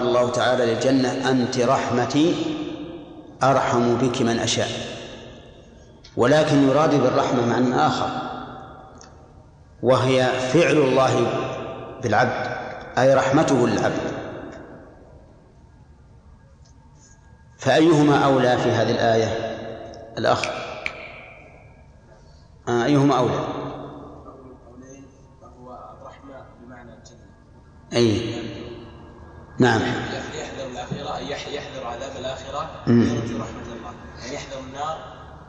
قال الله تعالى للجنة أنت رحمتي أرحم بك من أشاء. ولكن يراد بالرحمة معنى آخر وهي فعل الله بالعبد أي رحمته للعبد. فأيهما أولى في هذه الآية؟ الأخ. آه أيهما أولى؟ أي. نعم. يحذر الآخرة أي يحذر عذاب الآخرة ويرجو رحمة الله. يعني يحذر النار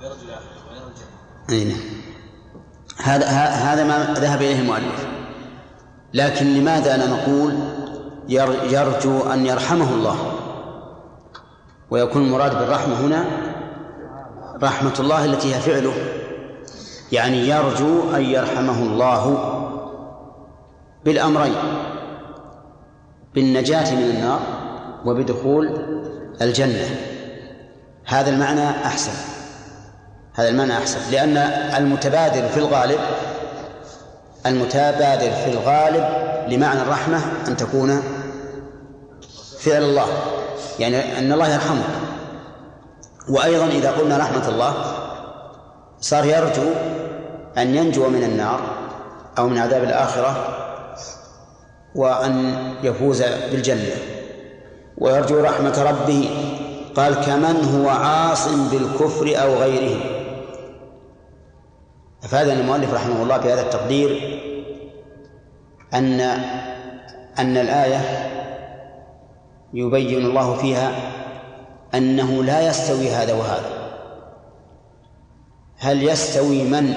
ويرجو الآخرة ويرجو الجنة. أي نعم. هذا هذا ما ذهب إليه المؤلف. لكن لماذا لا نقول يرجو أن يرحمه الله؟ ويكون المراد بالرحمة هنا رحمة الله التي هي فعله. يعني يرجو أن يرحمه الله بالأمرين. بالنجاة من النار وبدخول الجنة. هذا المعنى أحسن. هذا المعنى أحسن. لأن المتبادر في الغالب المتبادر في الغالب لمعنى الرحمة أن تكون فعل الله. يعني أن الله يرحمك. وأيضا إذا قلنا رحمة الله صار يرجو أن ينجو من النار أو من عذاب الآخرة وأن يفوز بالجنة. ويرجو رحمة ربه. قال كمن هو عاص بالكفر أو غيره. أفادنا المؤلف رحمه الله بهذا التقدير أن أن الآية يبين الله فيها أنه لا يستوي هذا وهذا. هل يستوي من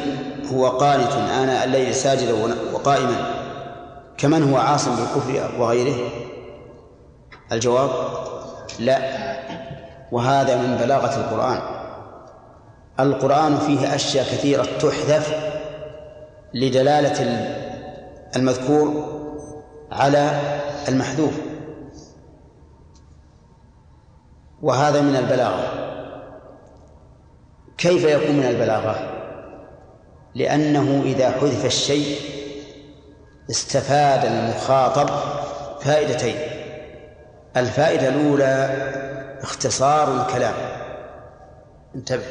هو قانت آناء الليل ساجدا وقائما؟ كمن هو عاصم بالكفر وغيره؟ الجواب لا. وهذا من بلاغة القرآن. القرآن فيه أشياء كثيرة تحذف لدلالة المذكور على المحذوف. وهذا من البلاغة. كيف يكون من البلاغة؟ لأنه إذا حذف الشيء استفاد المخاطب فائدتين. الفائدة الأولى اختصار الكلام. انتبه.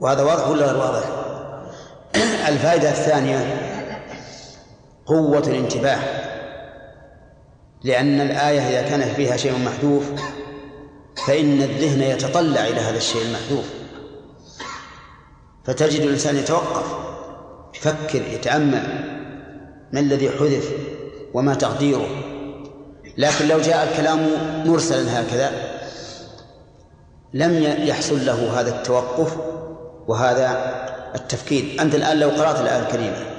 وهذا واضح ولا غير واضح؟ الفائدة الثانية قوة الانتباه. لأن الآية إذا كان فيها شيء محذوف فإن الذهن يتطلع إلى هذا الشيء المحذوف. فتجد الإنسان يتوقف يفكر يتأمل. ما الذي حذف وما تقديره. لكن لو جاء الكلام مرسلا هكذا لم يحصل له هذا التوقف وهذا التفكير. أنت الآن لو قرأت الآية الكريمة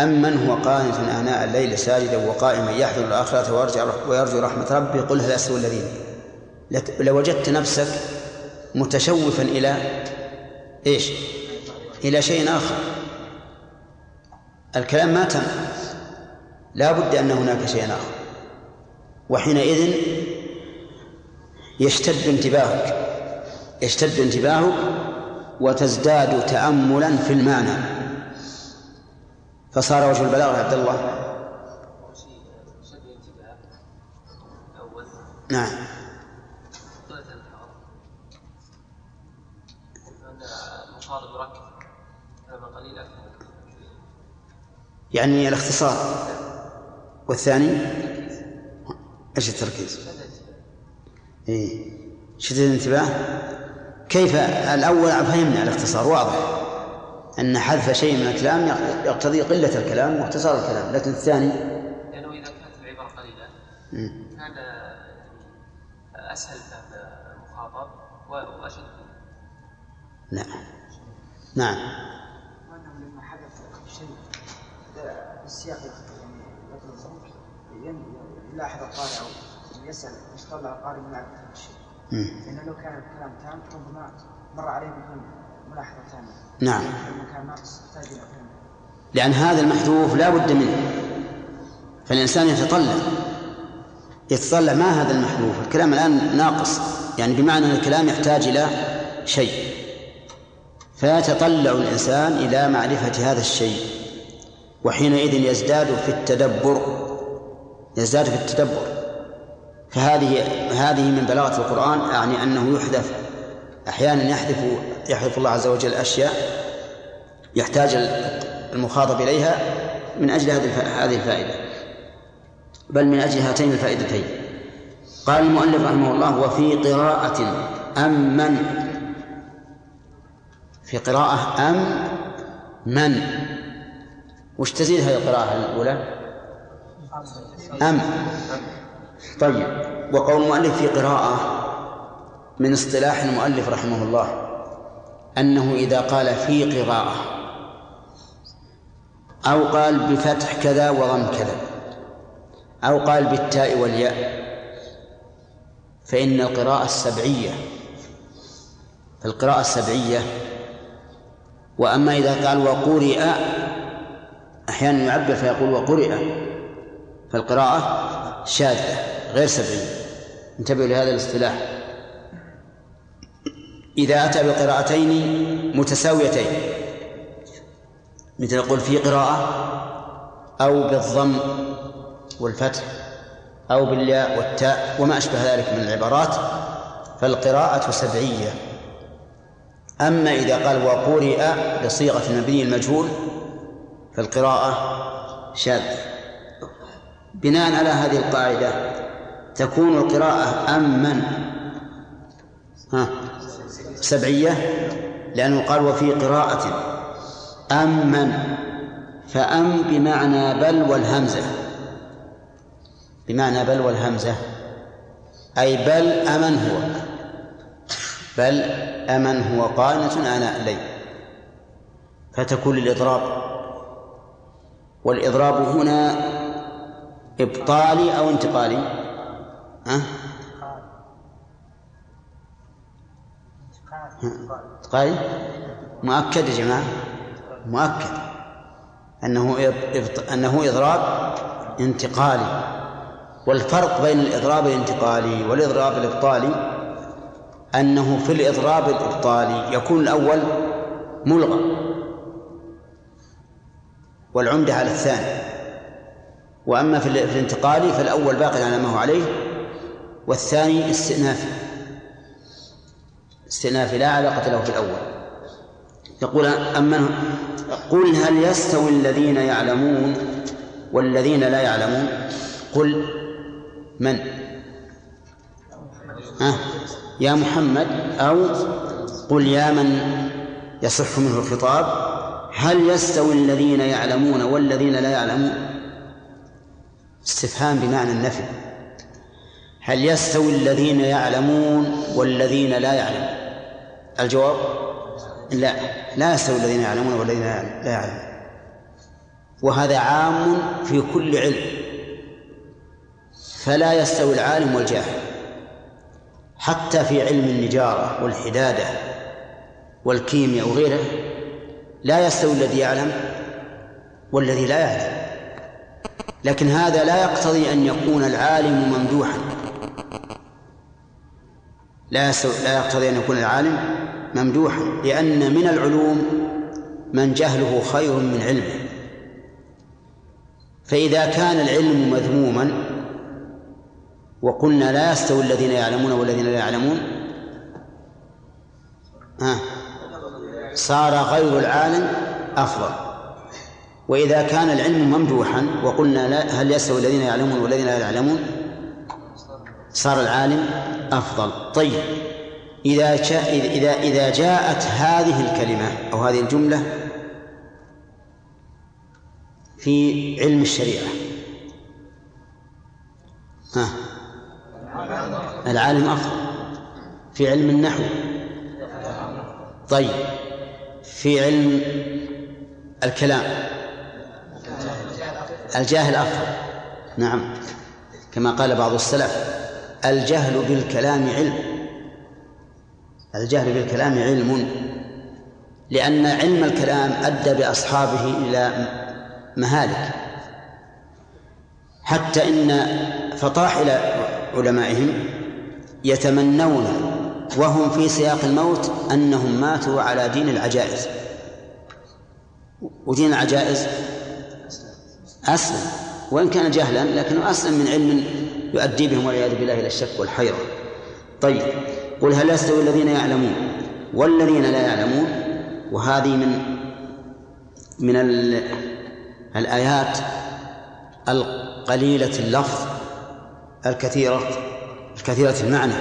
أمن هو قانت آناء الليل ساجدا وقائما يحذر الآخرة ويرجو رحمة ربه قل هل يستوي الذين لوجدت نفسك متشوفا إلى إيش؟ إلى شيء آخر. الكلام ما تم. لا بد أن هناك شيء آخر. وحينئذ يشتد انتباهك. يشتد انتباهك وتزداد تأملا في المعنى. فصار وجه البلاغة عبد الله. نعم. يعني الاختصار. والثاني إيش التركيز؟ اي شدة الانتباه. كيف الأول فهمنا الاختصار واضح أن حذف شيء من الكلام يقتضي قلة الكلام واختصار الكلام لكن الثاني لأنه إذا كانت العبارة قليلة كان أسهل فهم المخاطب وأشد. نعم. نعم. السياق يعني يلاحظ القارئ أو يسأل يتطلع القارئ من معرفه هذا الشيء. لأنه لو كان الكلام تام ربما مر عليه بدون ملاحظة تامة. نعم. كان ناقص يحتاج إلى. لأن هذا المحذوف لا بد منه فالإنسان يتطلع يتطلع ما هذا المحذوف الكلام الآن ناقص يعني بمعنى أن الكلام يحتاج إلى شيء فيتطلع الإنسان إلى معرفة هذا الشيء وحينئذ يزداد في التدبر يزداد في التدبر. فهذه هذه من بلاغة القرآن أعني أنه يحذف. أحيانا يحذف يحذف الله عز وجل أشياء يحتاج المخاطب إليها من أجل هذه الفائدة. بل من أجل هاتين الفائدتين. قال المؤلف رحمه الله وفي قراءة أم من في قراءة أم من وش تزيد هذه القراءة الأولى؟ أم. طيب. وقول المؤلف في قراءة من اصطلاح المؤلف رحمه الله أنه إذا قال في قراءة أو قال بفتح كذا وضم كذا أو قال بالتاء والياء فإن القراءة السبعية القراءة السبعية وأما إذا قال وقرئ أحيانا يعبر فيقول وقرئ فالقراءة شاذة غير سبعية. انتبهوا لهذا الاصطلاح. إذا أتى بقراءتين متساويتين مثل يقول في قراءة أو بالضم والفتح أو بالياء والتاء وما أشبه ذلك من العبارات فالقراءة سبعية. أما إذا قال وقرئ بصيغة المبني المجهول فالقراءة شاذة بناء على هذه القاعدة تكون القراءة أمن ها سبعية لأنه قال وفي قراءة أمن فأم بمعنى بل والهمزة. بمعنى بل والهمزة أي بل أمن هو. بل أمن هو قانت آناء الليل. فتكون للإضراب والإضراب هنا إبطالي أو انتقالي؟ ها؟ انتقالي. مؤكد يا جماعة؟ مؤكد. أنه أنه إضراب انتقالي. والفرق بين الإضراب الانتقالي والإضراب الإبطالي أنه في الإضراب الإبطالي يكون الأول ملغى. والعمدة على الثاني. وأما في الانتقالي فالأول باقي على ما هو عليه والثاني استئنافي استئنافي لا علاقة له بالأول. يقول أما قل هل يستوي الذين يعلمون والذين لا يعلمون؟ قل من؟ أه يا محمد أو قل يا من يصح منه الخطاب؟ هل يستوي الذين يعلمون والذين لا يعلمون؟ استفهام بمعنى النفي. هل يستوي الذين يعلمون والذين لا يعلمون؟ الجواب؟ لا لا يستوي الذين يعلمون والذين لا يعلمون. وهذا عام في كل علم. فلا يستوي العالم والجاهل. حتى في علم النجارة والحدادة والكيمياء وغيره لا يستوي الذي يعلم والذي لا يعلم. لكن هذا لا يقتضي أن يكون العالم ممدوحا. لا لا يقتضي أن يكون العالم ممدوحا لأن من العلوم من جهله خير من علمه. فإذا كان العلم مذموما وقلنا لا يستوي الذين يعلمون والذين لا يعلمون ها؟ صار غير العالم أفضل. وإذا كان العلم ممدوحا وقلنا لا هل يستوي الذين يعلمون والذين لا يعلمون؟ صار العالم أفضل. طيب إذا جاء إذا إذا جاءت هذه الكلمة أو هذه الجملة في علم الشريعة. ها العالم أفضل في علم النحو. طيب في علم الكلام. الجاهل أفضل. نعم. كما قال بعض السلف الجهل بالكلام علم. الجهل بالكلام علم. لأن علم الكلام أدى بأصحابه إلى مهالك. حتى إن فطاحل علمائهم يتمنون وهم في سياق الموت أنهم ماتوا على دين العجائز. ودين العجائز أسلم وإن كان جهلا لكنه أسلم من علم يؤدي بهم والعياذ بالله إلى الشك والحيرة. طيب قل هل يستوي الذين يعلمون؟ والذين لا يعلمون وهذه من من الآيات القليلة اللفظ الكثيرة الكثيرة المعنى.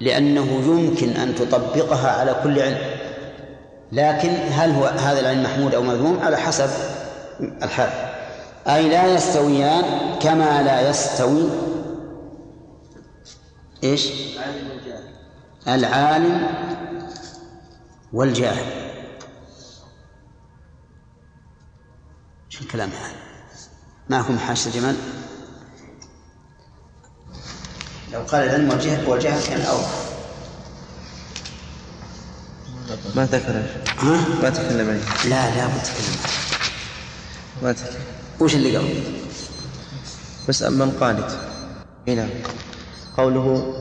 لأنه يمكن أن تطبقها على كل علم لكن هل هو هذا العلم محمود أو مذموم على حسب الحال أي لا يستويان كما لا يستوي إيش؟ العالم والجاهل شو الكلام هذا؟ معكم حاشة جمال؟ لو قال العلم والجهل والجهل كان أوضح ما ذكر ها؟ ما تكلم عنه. لا لا بتكلم ما تكلم وش اللي قبل؟ بس أما قالت اي نعم قوله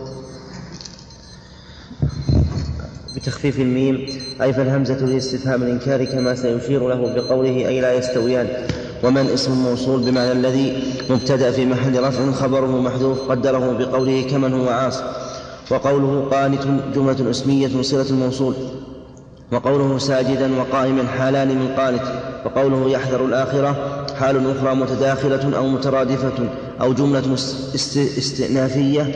بتخفيف الميم أي فالهمزة لاستفهام الإنكار كما سيشير له بقوله أي لا يستويان. ومن اسم موصول بمعنى الذي مبتدأ في محل رفع خبره محذوف قدره بقوله كمن هو عاص وقوله قانت جملة اسمية صلة الموصول وقوله ساجدا وقائما حالان من قانت وقوله يحذر الآخرة حال أخرى متداخلة أو مترادفة أو جملة استئنافية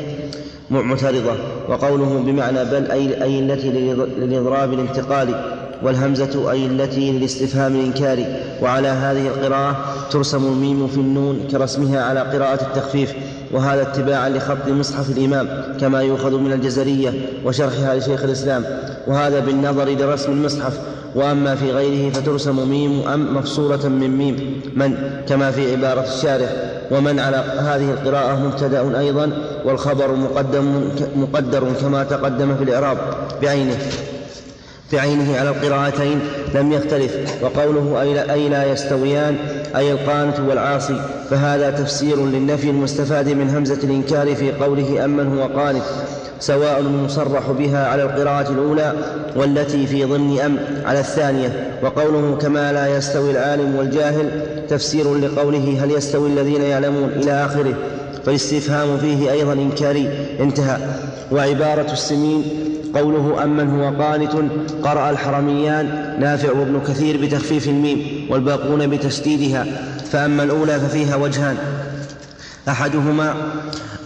معترضة وقوله بمعنى بل أي, أي التي للإضراب الانتقالي والهمزة أي التي للاستفهام الإنكاري وعلى هذه القراءة ترسم الميم في النون كرسمها على قراءة التخفيف. وهذا اتباعا لخط مصحف الإمام كما يؤخذ من الجزرية وشرحها لشيخ الإسلام. وهذا بالنظر لرسم المصحف. وأما في غيره فترسم ميم أم مفصولة من ميم. من؟ كما في عبارة الشارح. ومن على هذه القراءة مبتدأ أيضا. والخبر مقدم مقدر كما تقدم في الإعراب بعينه. بعينه على القراءتين لم يختلف وقوله أي لا يستويان أي القانت والعاصي فهذا تفسير للنفي المستفاد من همزة الإنكار في قوله أمن هو قانت سواء المصرح بها على القراءة الأولى والتي في ضمن أم على الثانية وقوله كما لا يستوي العالم والجاهل تفسير لقوله هل يستوي الذين يعلمون إلى آخره فالاستفهام فيه أيضا إنكاري انتهى. وعبارة السمين قوله أمن هو قانت قرأ الحرميان نافع وابن كثير بتخفيف الميم والباقون بتشديدها فأما الأولى ففيها وجهان. أحدهما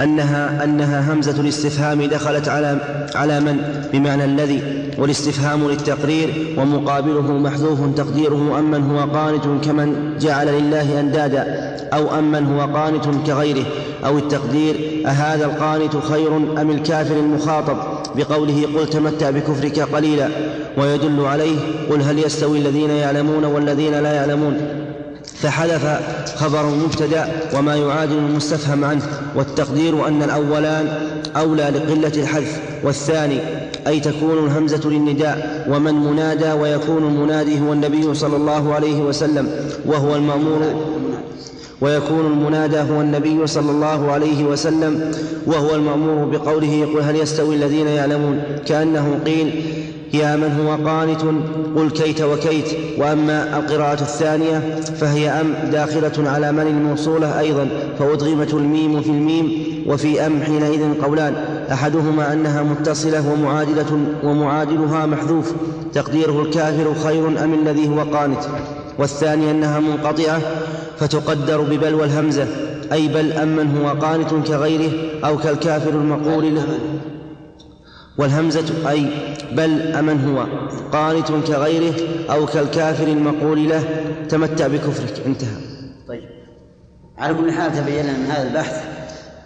أنها أنها همزة الاستفهام دخلت على على من؟ بمعنى الذي والاستفهام للتقرير ومقابله محذوف تقديره أمن هو قانت كمن جعل لله أندادا أو أمن هو قانت كغيره أو التقدير أهذا القانت خير أم الكافر المخاطب؟ بقوله قل تمتع بكفرك قليلا ويدل عليه قل هل يستوي الذين يعلمون والذين لا يعلمون فحذف خبر مبتدا وما يعادل المستفهم عنه والتقدير أن الأولان أولى لقلة الحذف والثاني أي تكون الهمزة للنداء ومن منادى ويكون المنادي هو النبي صلى الله عليه وسلم وهو المأمور ويكون المنادى هو النبي صلى الله عليه وسلم وهو المأمور بقوله قل هل يستوي الذين يعلمون؟ كأنه قيل يا من هو قانت؟ قل كيت وكيت. وأما القراءة الثانية فهي أم داخلة على من الموصولة أيضا فأدغمت الميم في الميم وفي أم حينئذ قولان أحدهما أنها متصلة ومعادلة ومعادلها محذوف تقديره الكافر خير أم الذي هو قانت؟ والثاني أنها منقطعة فتقدر ببل والهمزه أي بل امن هو قانت كغيره أو كالكافر المقول له. والهمزة أي بل أمن هو قانت كغيره أو كالكافر المقول له. تمتع بكفرك انتهى. طيب. على كل حال تبين من هذا البحث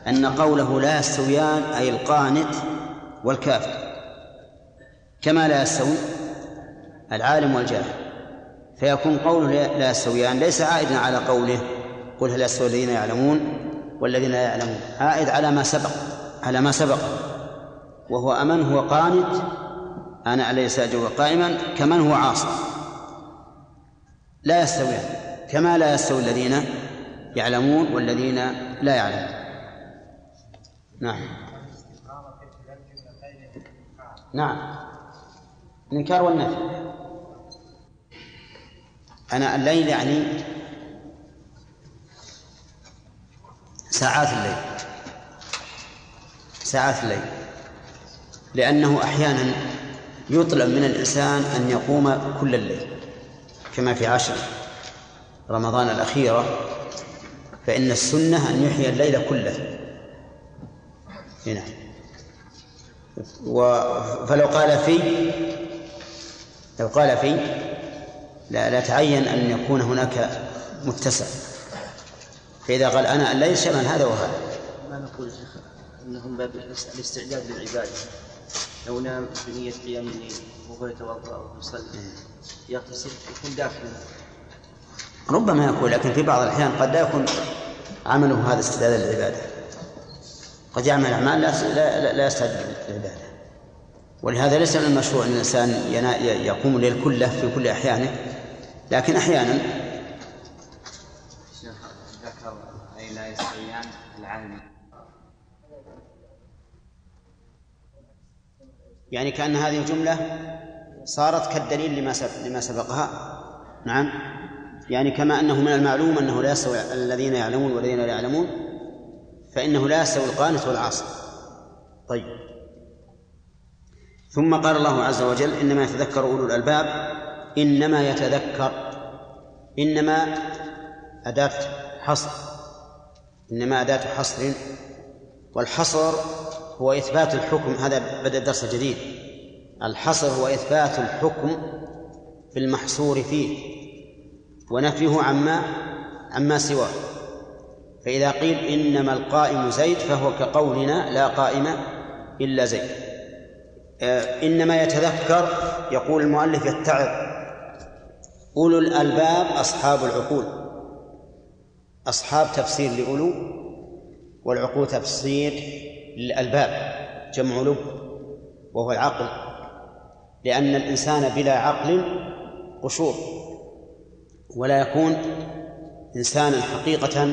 أن قوله لا يستويان أي القانت والكافر كما لا يستوي العالم والجاهل. فيكون قوله لا يستويان. ليس عائدا على قوله قل هل يستوي الذين يعلمون والذين لا يعلمون. عائد على ما سبق على ما سبق. وهو أمن هو قانت. أنا عليه ساجد قائما كمن هو عاصي لا يستويان. كما لا يستوي الذين يعلمون والذين لا يعلمون. نعم. نعم. الإنكار والنفي. أنا الليل يعني ساعات الليل. ساعات الليل. لأنه أحيانا يطلب من الإنسان أن يقوم كل الليل كما في عشر رمضان الأخيرة فإن السنة أن يحيي الليل كله. هنا. و فلو قال في لو قال في لا لا تعين أن يكون هناك متسع. فإذا قال أنا الليل شمل هذا وهذا. ما نقول شيخ إنهم باب الاستعداد للعباده لو نام بنيه قيام الليل وهو يتوضأ أو يصلي يغتسل يكون داخلا. ربما يكون لكن في بعض الأحيان قد لا يكون عمله هذا استعدادا للعبادة. قد يعمل أعمال لا لا, لا يستعد للعبادة. ولهذا ليس من المشروع أن الإنسان يقوم الليل كله في كل أحيانه. لكن أحيانا شيخ ذكر أي لا يستويان العالم يعني كأن هذه الجملة صارت كالدليل لما لما سبقها. نعم. يعني كما أنه من المعلوم أنه لا يستوي الذين يعلمون والذين لا يعلمون فإنه لا يستوي القانت والعاصي. طيب. ثم قال الله عز وجل إنما يتذكر أولو الألباب إنما يتذكر إنما أداة حصر إنما أداة حصر والحصر هو إثبات الحكم. هذا بدأ الدرس الجديد الحصر هو إثبات الحكم في المحصور فيه ونفيه عما عما سواه. فإذا قيل إنما القائم زيد فهو كقولنا لا قائم إلا زيد. آه، إنما يتذكر يقول المؤلف يتعظ. أولو الألباب أصحاب العقول. أصحاب تفسير لأولو والعقول تفسير للألباب جمع لب وهو العقل. لأن الإنسان بلا عقل قشور ولا يكون إنسانا حقيقة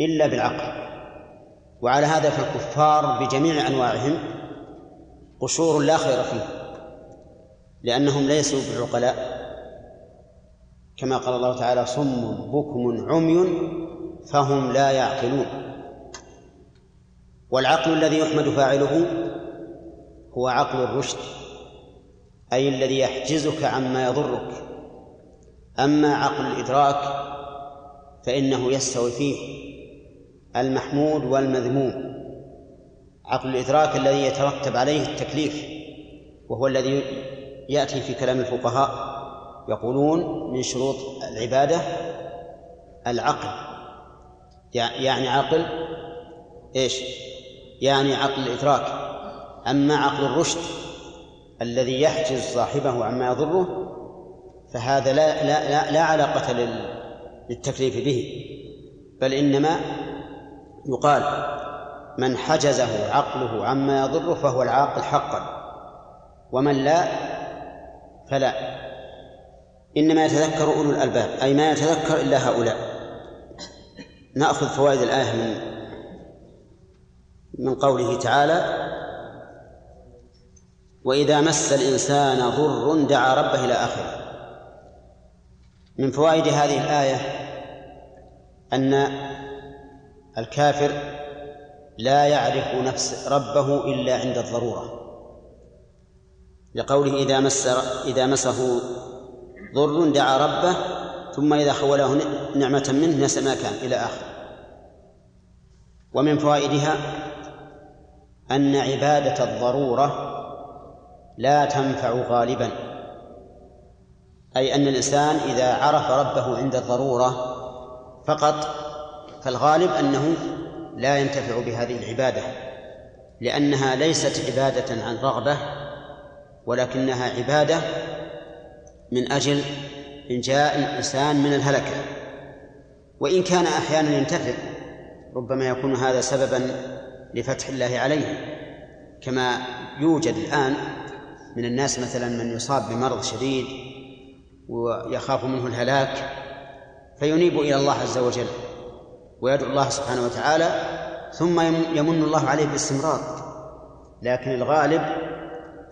إلا بالعقل. وعلى هذا فالكفار بجميع أنواعهم قشور لا خير فيه لأنهم ليسوا بالعقلاء كما قال الله تعالى صم بكم عمي فهم لا يعقلون. والعقل الذي يحمد فاعله هو عقل الرشد أي الذي يحجزك عما يضرك. أما عقل الإدراك فإنه يستوي فيه المحمود والمذموم. عقل الإدراك الذي يترتب عليه التكليف وهو الذي يأتي في كلام الفقهاء يقولون من شروط العبادة العقل. يعني عقل إيش؟ يعني عقل الإدراك. أما عقل الرشد الذي يحجز صاحبه عما يضره فهذا لا لا لا, لا علاقة لل للتكليف به. بل إنما يقال من حجزه عقله عما يضره فهو العاقل حقا ومن لا فلا. إنما يتذكر أولو الألباب أي ما يتذكر إلا هؤلاء. نأخذ فوائد الآية من من قوله تعالى وإذا مس الإنسان ضر دعا ربه إلى آخره. من فوائد هذه الآية أن الكافر لا يعرف نفس ربه إلا عند الضرورة. لقوله إذا مس إذا مسه ضر دعا ربه ثم إذا خوله نعمة منه نسى ما كان إلى آخره ومن فوائدها أن عبادة الضرورة لا تنفع غالبا. أي أن الإنسان إذا عرف ربه عند الضرورة فقط فالغالب أنه لا ينتفع بهذه العبادة لأنها ليست عبادة عن رغبة ولكنها عبادة من أجل إنجاء الإنسان من الهلكة. وإن كان أحيانا ينتفع ربما يكون هذا سببا لفتح الله عليه. كما يوجد الآن من الناس مثلا من يصاب بمرض شديد ويخاف منه الهلاك فينيب إلى الله عز وجل ويدعو الله سبحانه وتعالى ثم يمن الله عليه بالاستمرار لكن الغالب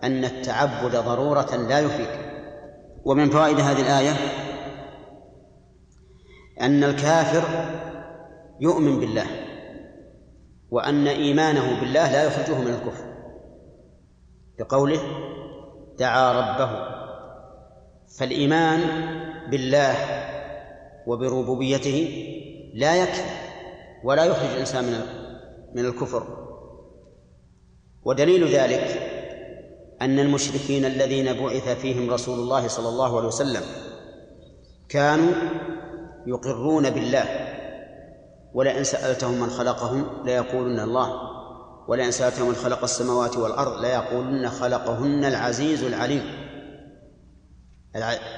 أن التعبد ضرورة لا يفيد. ومن فوائد هذه الآية أن الكافر يؤمن بالله وأن إيمانه بالله لا يخرجه من الكفر بقوله دعا ربه فالإيمان بالله وبربوبيته لا يكفي ولا يخرج الإنسان من من الكفر ودليل ذلك أن المشركين الذين بعث فيهم رسول الله صلى الله عليه وسلم كانوا يقرون بالله ولئن سألتهم من خلقهم ليقولن الله ولئن سألتهم من خلق السماوات والأرض ليقولن خلقهن العزيز العليم.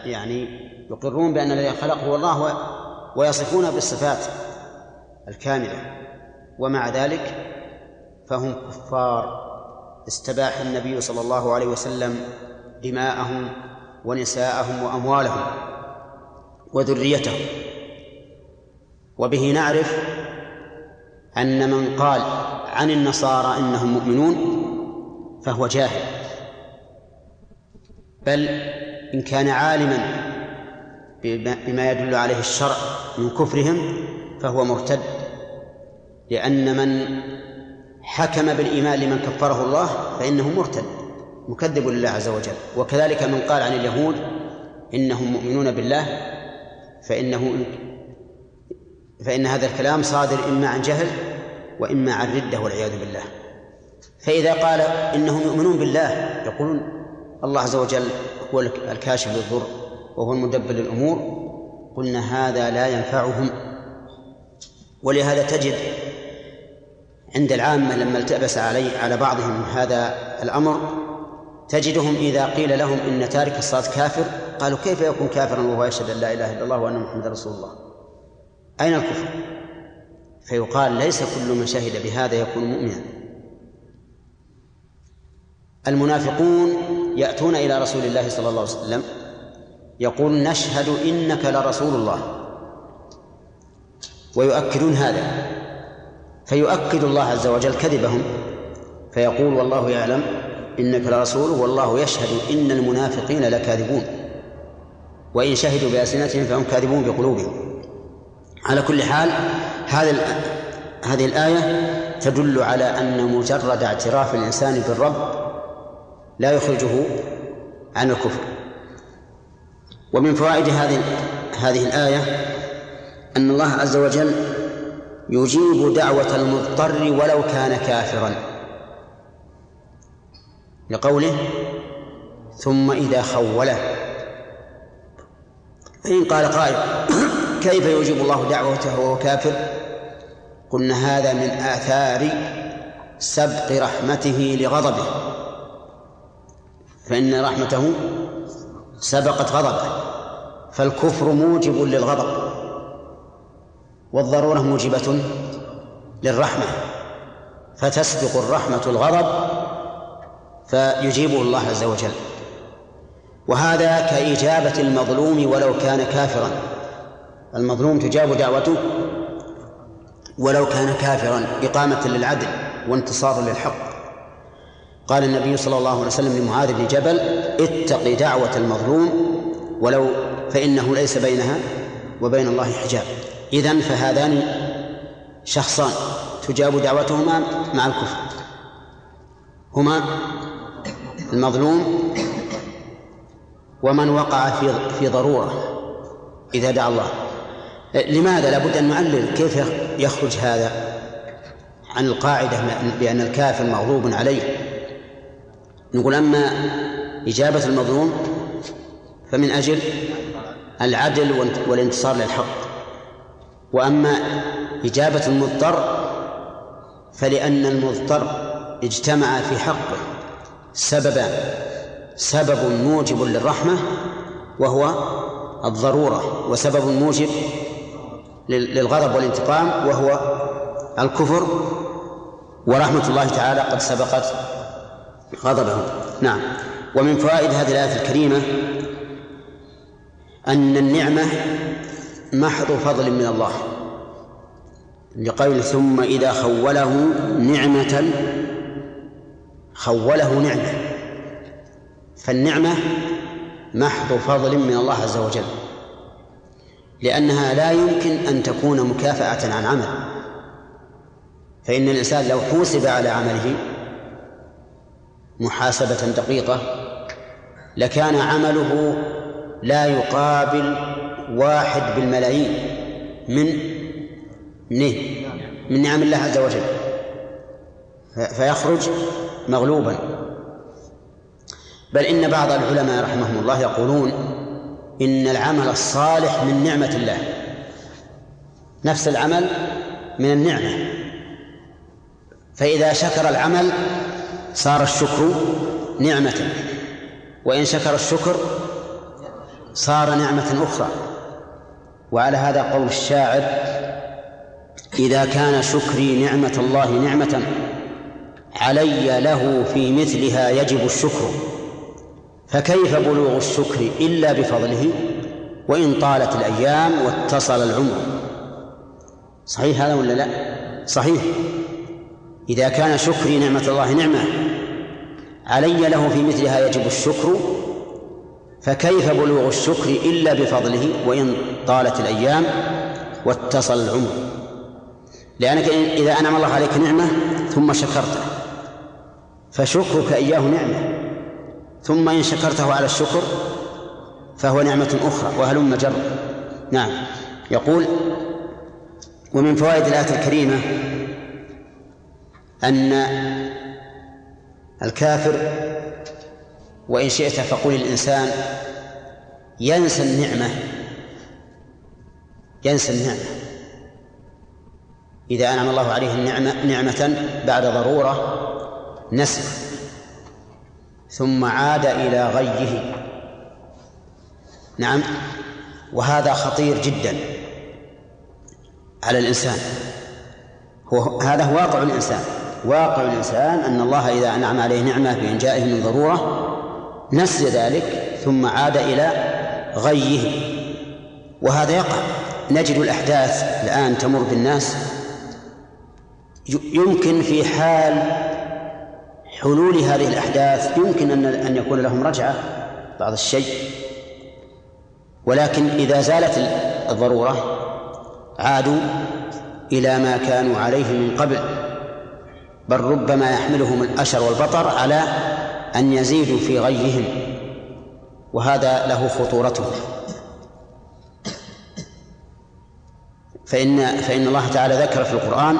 يعني يقرون بأن الذي خلق هو الله ويصفون بالصفات الكاملة. ومع ذلك فهم كفار. استباح النبي صلى الله عليه وسلم دماءهم ونساءهم وأموالهم وذريتهم وبه نعرف أن من قال عن النصارى إنهم مؤمنون فهو جاهل. بل إن كان عالما بما يدل عليه الشرع من كفرهم فهو مرتد لأن من حكم بالإيمان لمن كفره الله فإنه مرتد مكذب لله عز وجل. وكذلك من قال عن اليهود إنهم مؤمنون بالله فإنه فإن هذا الكلام صادر إما عن جهل وإما عن ردة والعياذ بالله. فإذا قال إنهم يؤمنون بالله يقولون الله عز وجل هو الكاشف للضر وهو المدبر للأمور. قلنا هذا لا ينفعهم. ولهذا تجد عند العامة لما التبس علي على بعضهم هذا الأمر تجدهم إذا قيل لهم إن تارك الصلاة كافر قالوا كيف يكون كافرا وهو يشهد أن لا إله إلا الله وأن محمدا رسول الله؟ أين الكفر؟ فيقال ليس كل من شهد بهذا يكون مؤمنا. المنافقون يأتون إلى رسول الله صلى الله عليه وسلم يقول نشهد إنك لرسول الله ويؤكدون هذا. فيؤكد الله عز وجل كذبهم فيقول والله يعلم إنك لرسول والله يشهد إن المنافقين لكاذبون. وإن شهدوا بألسنتهم فهم كاذبون بقلوبهم. على كل حال هذا هذه الآية تدل على أن مجرد اعتراف الإنسان بالرب لا يخرجه عن الكفر. ومن فوائد هذه هذه الآية أن الله عز وجل يجيب دعوة المضطر ولو كان كافرا. لقوله ثم إذا خوله. فإن قال قائل كيف يجيب الله دعوته وهو كافر؟ قلنا هذا من آثار سبق رحمته لغضبه. فإن رحمته سبقت غضبه. فالكفر موجب للغضب. والضرورة موجبة للرحمة فتسبق الرحمة الغضب فيجيبه الله عز وجل. وهذا كإجابة المظلوم ولو كان كافرا. المظلوم تجاب دعوته ولو كان كافرا إقامة للعدل وانتصارا للحق. قال النبي صلى الله عليه وسلم لمعاذ بن جبل اتق دعوة المظلوم ولو فإنه ليس بينها وبين الله حجاب. إذن فهذان شخصان تجاب دعوتهما مع الكفر. هما المظلوم ومن وقع في في ضرورة إذا دعا الله. لماذا لابد أن نعلل كيف يخرج هذا عن القاعدة بأن الكافر مغضوب عليه؟ نقول أما إجابة المظلوم فمن أجل العدل والانتصار للحق. وأما إجابة المضطر فلأن المضطر اجتمع في حقه سببان سبب موجب للرحمة وهو الضرورة وسبب موجب للغضب والانتقام وهو الكفر. ورحمة الله تعالى قد سبقت غضبه نعم. ومن فوائد هذه الآية الكريمة أن النعمة محض فضل من الله. لقول ثم إذا خوله نعمة خوله نعمة. فالنعمة محض فضل من الله عز وجل لأنها لا يمكن أن تكون مكافأة عن عمل. فإن الإنسان لو حوسب على عمله محاسبة دقيقة لكان عمله لا يقابل واحد بالملايين من من من نعم الله عز وجل. فيخرج مغلوبا. بل إن بعض العلماء رحمهم الله يقولون إن العمل الصالح من نعمة الله. نفس العمل من النعمة. فإذا شكر العمل صار الشكر نعمة. وإن شكر الشكر صار نعمة أخرى. وعلى هذا قول الشاعر إذا كان شكري نعمة الله نعمة علي له في مثلها يجب الشكر فكيف بلوغ الشكر إلا بفضله؟ وإن طالت الأيام واتصل العمر. صحيح هذا ولا لا؟ صحيح. إذا كان شكري نعمة الله نعمة علي له في مثلها يجب الشكر فكيف بلوغ الشكر إلا بفضله وإن طالت الأيام واتصل العمر؟ لأنك إذا أنعم الله عليك نعمة ثم شكرته فشكرك إياه نعمة. ثم إن شكرته على الشكر فهو نعمة أخرى وهلم جر. نعم. يقول ومن فوائد الآية الكريمة أن الكافر وإن شئت فقل الإنسان ينسى النعمة ينسى النعمة. إذا أنعم الله عليه النعمة نعمة بعد ضرورة نسي ثم عاد إلى غيه. نعم وهذا خطير جدا على الإنسان. هو هذا هو واقع الإنسان. واقع الإنسان أن الله إذا أنعم عليه نعمة بإنجائه من ضرورة نسي ذلك ثم عاد إلى غيه. وهذا يقع. نجد الأحداث الآن تمر بالناس. يمكن في حال حلول هذه الأحداث يمكن أن أن يكون لهم رجعة بعض الشيء. ولكن إذا زالت الضرورة عادوا إلى ما كانوا عليه من قبل. بل ربما يحملهم الأشر والبطر على أن يزيدوا في غيهم وهذا له خطورته. فإن فإن الله تعالى ذكر في القرآن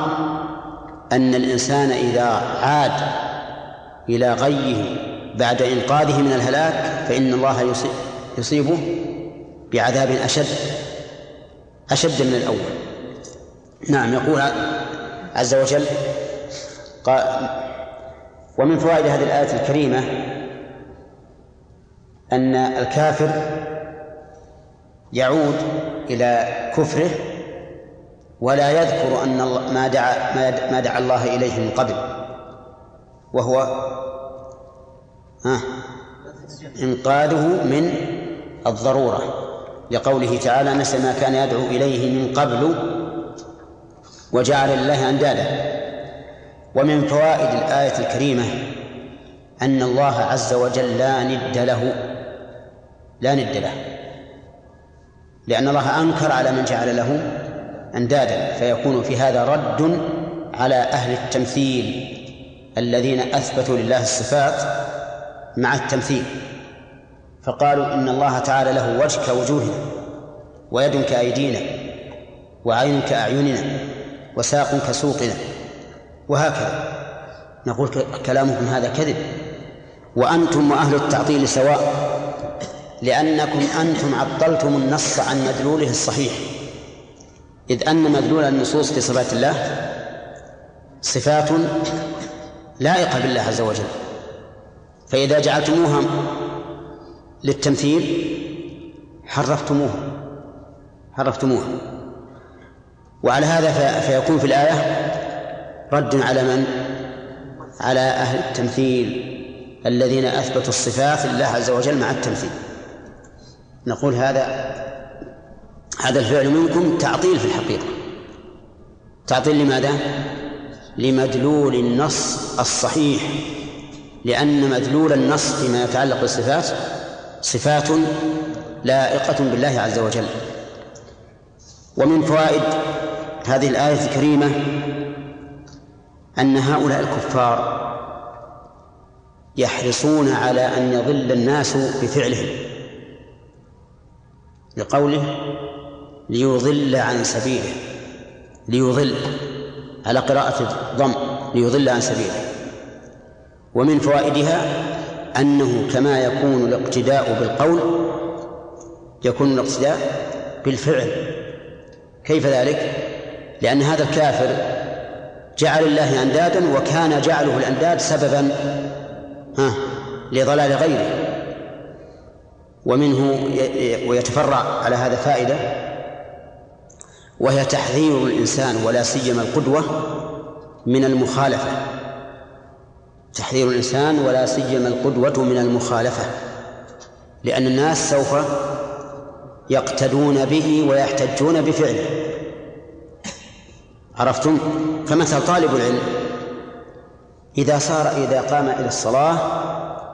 أن الإنسان إذا عاد إلى غيه بعد إنقاذه من الهلاك فإن الله يصيبه بعذاب أشد أشد من الأول. نعم يقول عز وجل قال ومن فوائد هذه الآية الكريمة أن الكافر يعود إلى كفره ولا يذكر أن ما دعا ما دعا الله إليه من قبل. وهو ها؟ إنقاذه من الضرورة. لقوله تعالى نسى ما كان يدعو إليه من قبل وجعل لله أندادا. ومن فوائد الآية الكريمة أن الله عز وجل لا ند له لا ند له لأن الله أنكر على من جعل له أندادا فيكون في هذا رد على أهل التمثيل الذين أثبتوا لله الصفات مع التمثيل فقالوا إن الله تعالى له وجه كوجوهنا ويد كأيدينا وعين كأعيننا وساق كسوقنا. وهكذا. نقول كلامكم هذا كذب. وأنتم وأهل التعطيل سواء. لأنكم أنتم عطلتم النص عن مدلوله الصحيح. إذ أن مدلول النصوص في صفات الله صفات لائقة بالله عز وجل. فإذا جعلتموها للتمثيل حرفتموها. حرفتموها. وعلى هذا فيكون في الآية رد على من؟ على أهل التمثيل الذين أثبتوا الصفات لله عز وجل مع التمثيل نقول هذا هذا الفعل منكم تعطيل في الحقيقة تعطيل لماذا؟ لمدلول النص الصحيح لأن مدلول النص فيما يتعلق بالصفات صفات لائقة بالله عز وجل ومن فوائد هذه الآية الكريمة أن هؤلاء الكفار يحرصون على أن يضل الناس بفعلهم لقوله ليضل عن سبيله ليضل على قراءة الضم ليضل عن سبيله ومن فوائدها أنه كما يكون الاقتداء بالقول يكون الاقتداء بالفعل كيف ذلك؟ لأن هذا الكافر جعل الله أندادا وكان جعله الأنداد سببا ها لضلال غيره. ومنه ويتفرع على هذا فائدة وهي تحذير الإنسان ولا سيما القدوة من المخالفة. تحذير الإنسان ولا سيما القدوة من المخالفة لأن الناس سوف يقتدون به ويحتجون بفعله. عرفتم؟ فمثل طالب العلم إذا صار إذا قام إلى الصلاة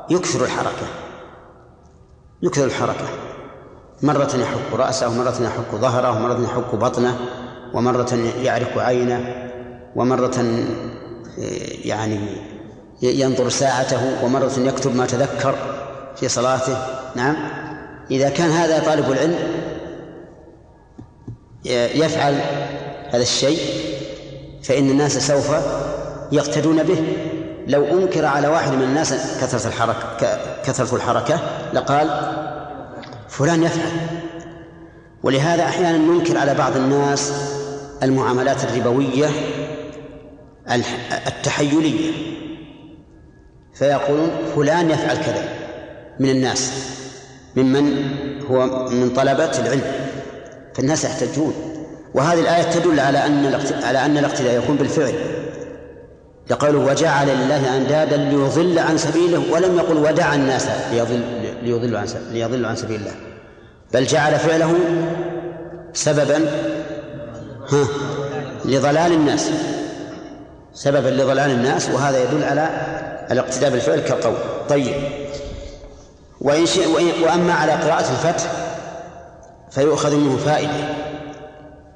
يكثر الحركة يكثر الحركة. مرة يحك رأسه ومرة يحك ظهره ومرة يحك بطنه ومرة يعرك عينه ومرة يعني ينظر ساعته ومرة يكتب ما تذكر في صلاته. نعم. إذا كان هذا طالب العلم يفعل هذا الشيء فإن الناس سوف يقتدون به. لو أنكر على واحد من الناس كثرة الحركة كثرة الحركة لقال فلان يفعل. ولهذا أحيانا ننكر على بعض الناس المعاملات الربوية التحيلية. فيقولون فلان يفعل كذا من الناس ممن هو من طلبة العلم. فالناس يحتجون. وهذه الآية تدل على أن على أن الاقتداء يكون بالفعل. لقوله وجعل لله أندادا ليضل عن سبيله ولم يقل ودع الناس ليضل ليضلوا عن عن سبيل الله. بل جعل فعله سببا ها لضلال الناس. سببا لضلال الناس وهذا يدل على الاقتداء بالفعل كالقول. طيب. وإن شئ وأما على قراءة الفتح فيؤخذ منه فائدة.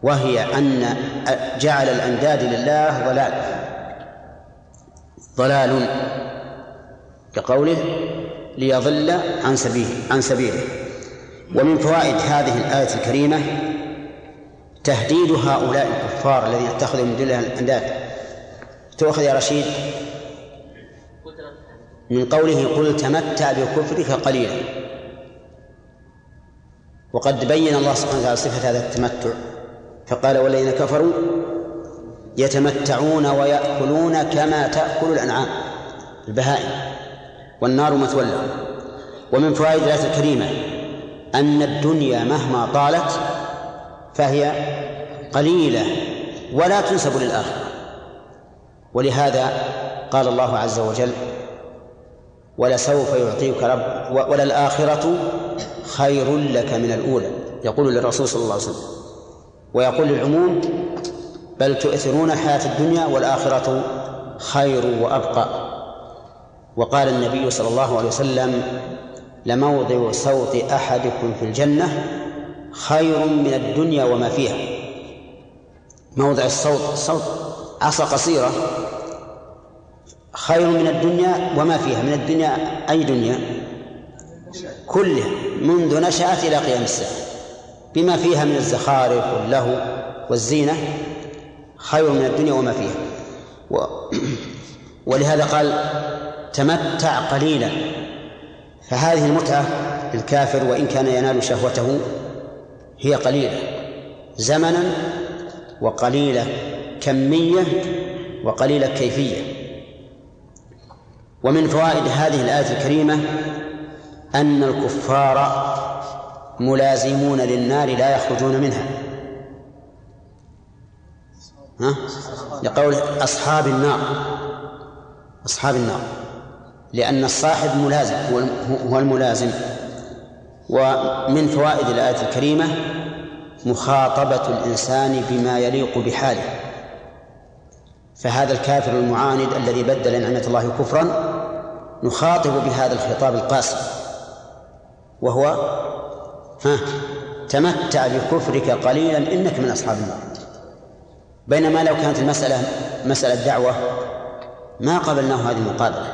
وهي أن جعل الأنداد لله ضلال. ضلال كقوله ليضل عن سبيله عن سبيله. ومن فوائد هذه الآية الكريمة تهديد هؤلاء الكفار الذين اتخذوا من دون الأنداد. تؤخذ يا رشيد. من قوله قل تمتع بكفرك قليلا. وقد بين الله سبحانه وتعالى صفة هذا التمتع. فقال والذين كفروا يتمتعون ويأكلون كما تأكل الأنعام البهائم والنار مثوى لهم. ومن فوائد الآية الكريمة أن الدنيا مهما طالت فهي قليلة ولا تنسب للآخرة. ولهذا قال الله عز وجل ولسوف يعطيك رب وللآخرة خير لك من الأولى. يقول للرسول صلى الله عليه وسلم ويقول للعموم بل تؤثرون الحياة الدنيا والآخرة خير وأبقى. وقال النبي صلى الله عليه وسلم لموضع صوت أحدكم في الجنة خير من الدنيا وما فيها. موضع الصوت الصوت عصا قصيرة خير من الدنيا وما فيها. من الدنيا أي دنيا؟ كلها منذ نشأت إلى قيام الساعة. بما فيها من الزخارف واللهو والزينة خير من الدنيا وما فيها. و ولهذا قال تمتع قليلا. فهذه المتعة للكافر وإن كان ينال شهوته هي قليلة. زمنا وقليلة كمية وقليلة كيفية. ومن فوائد هذه الآية الكريمة أن الكفار ملازمون للنار لا يخرجون منها. ها؟ لقول أصحاب النار. أصحاب النار. لأن الصاحب ملازم هو الملازم. ومن فوائد الآية الكريمة مخاطبة الإنسان بما يليق بحاله. فهذا الكافر المعاند الذي بدل نعمة الله كفرا نخاطب بهذا الخطاب القاسي وهو ها. تمتع بكفرك قليلا إنك من أصحاب النار. بينما لو كانت المسألة مسألة دعوة ما قبلناه هذه المقابلة.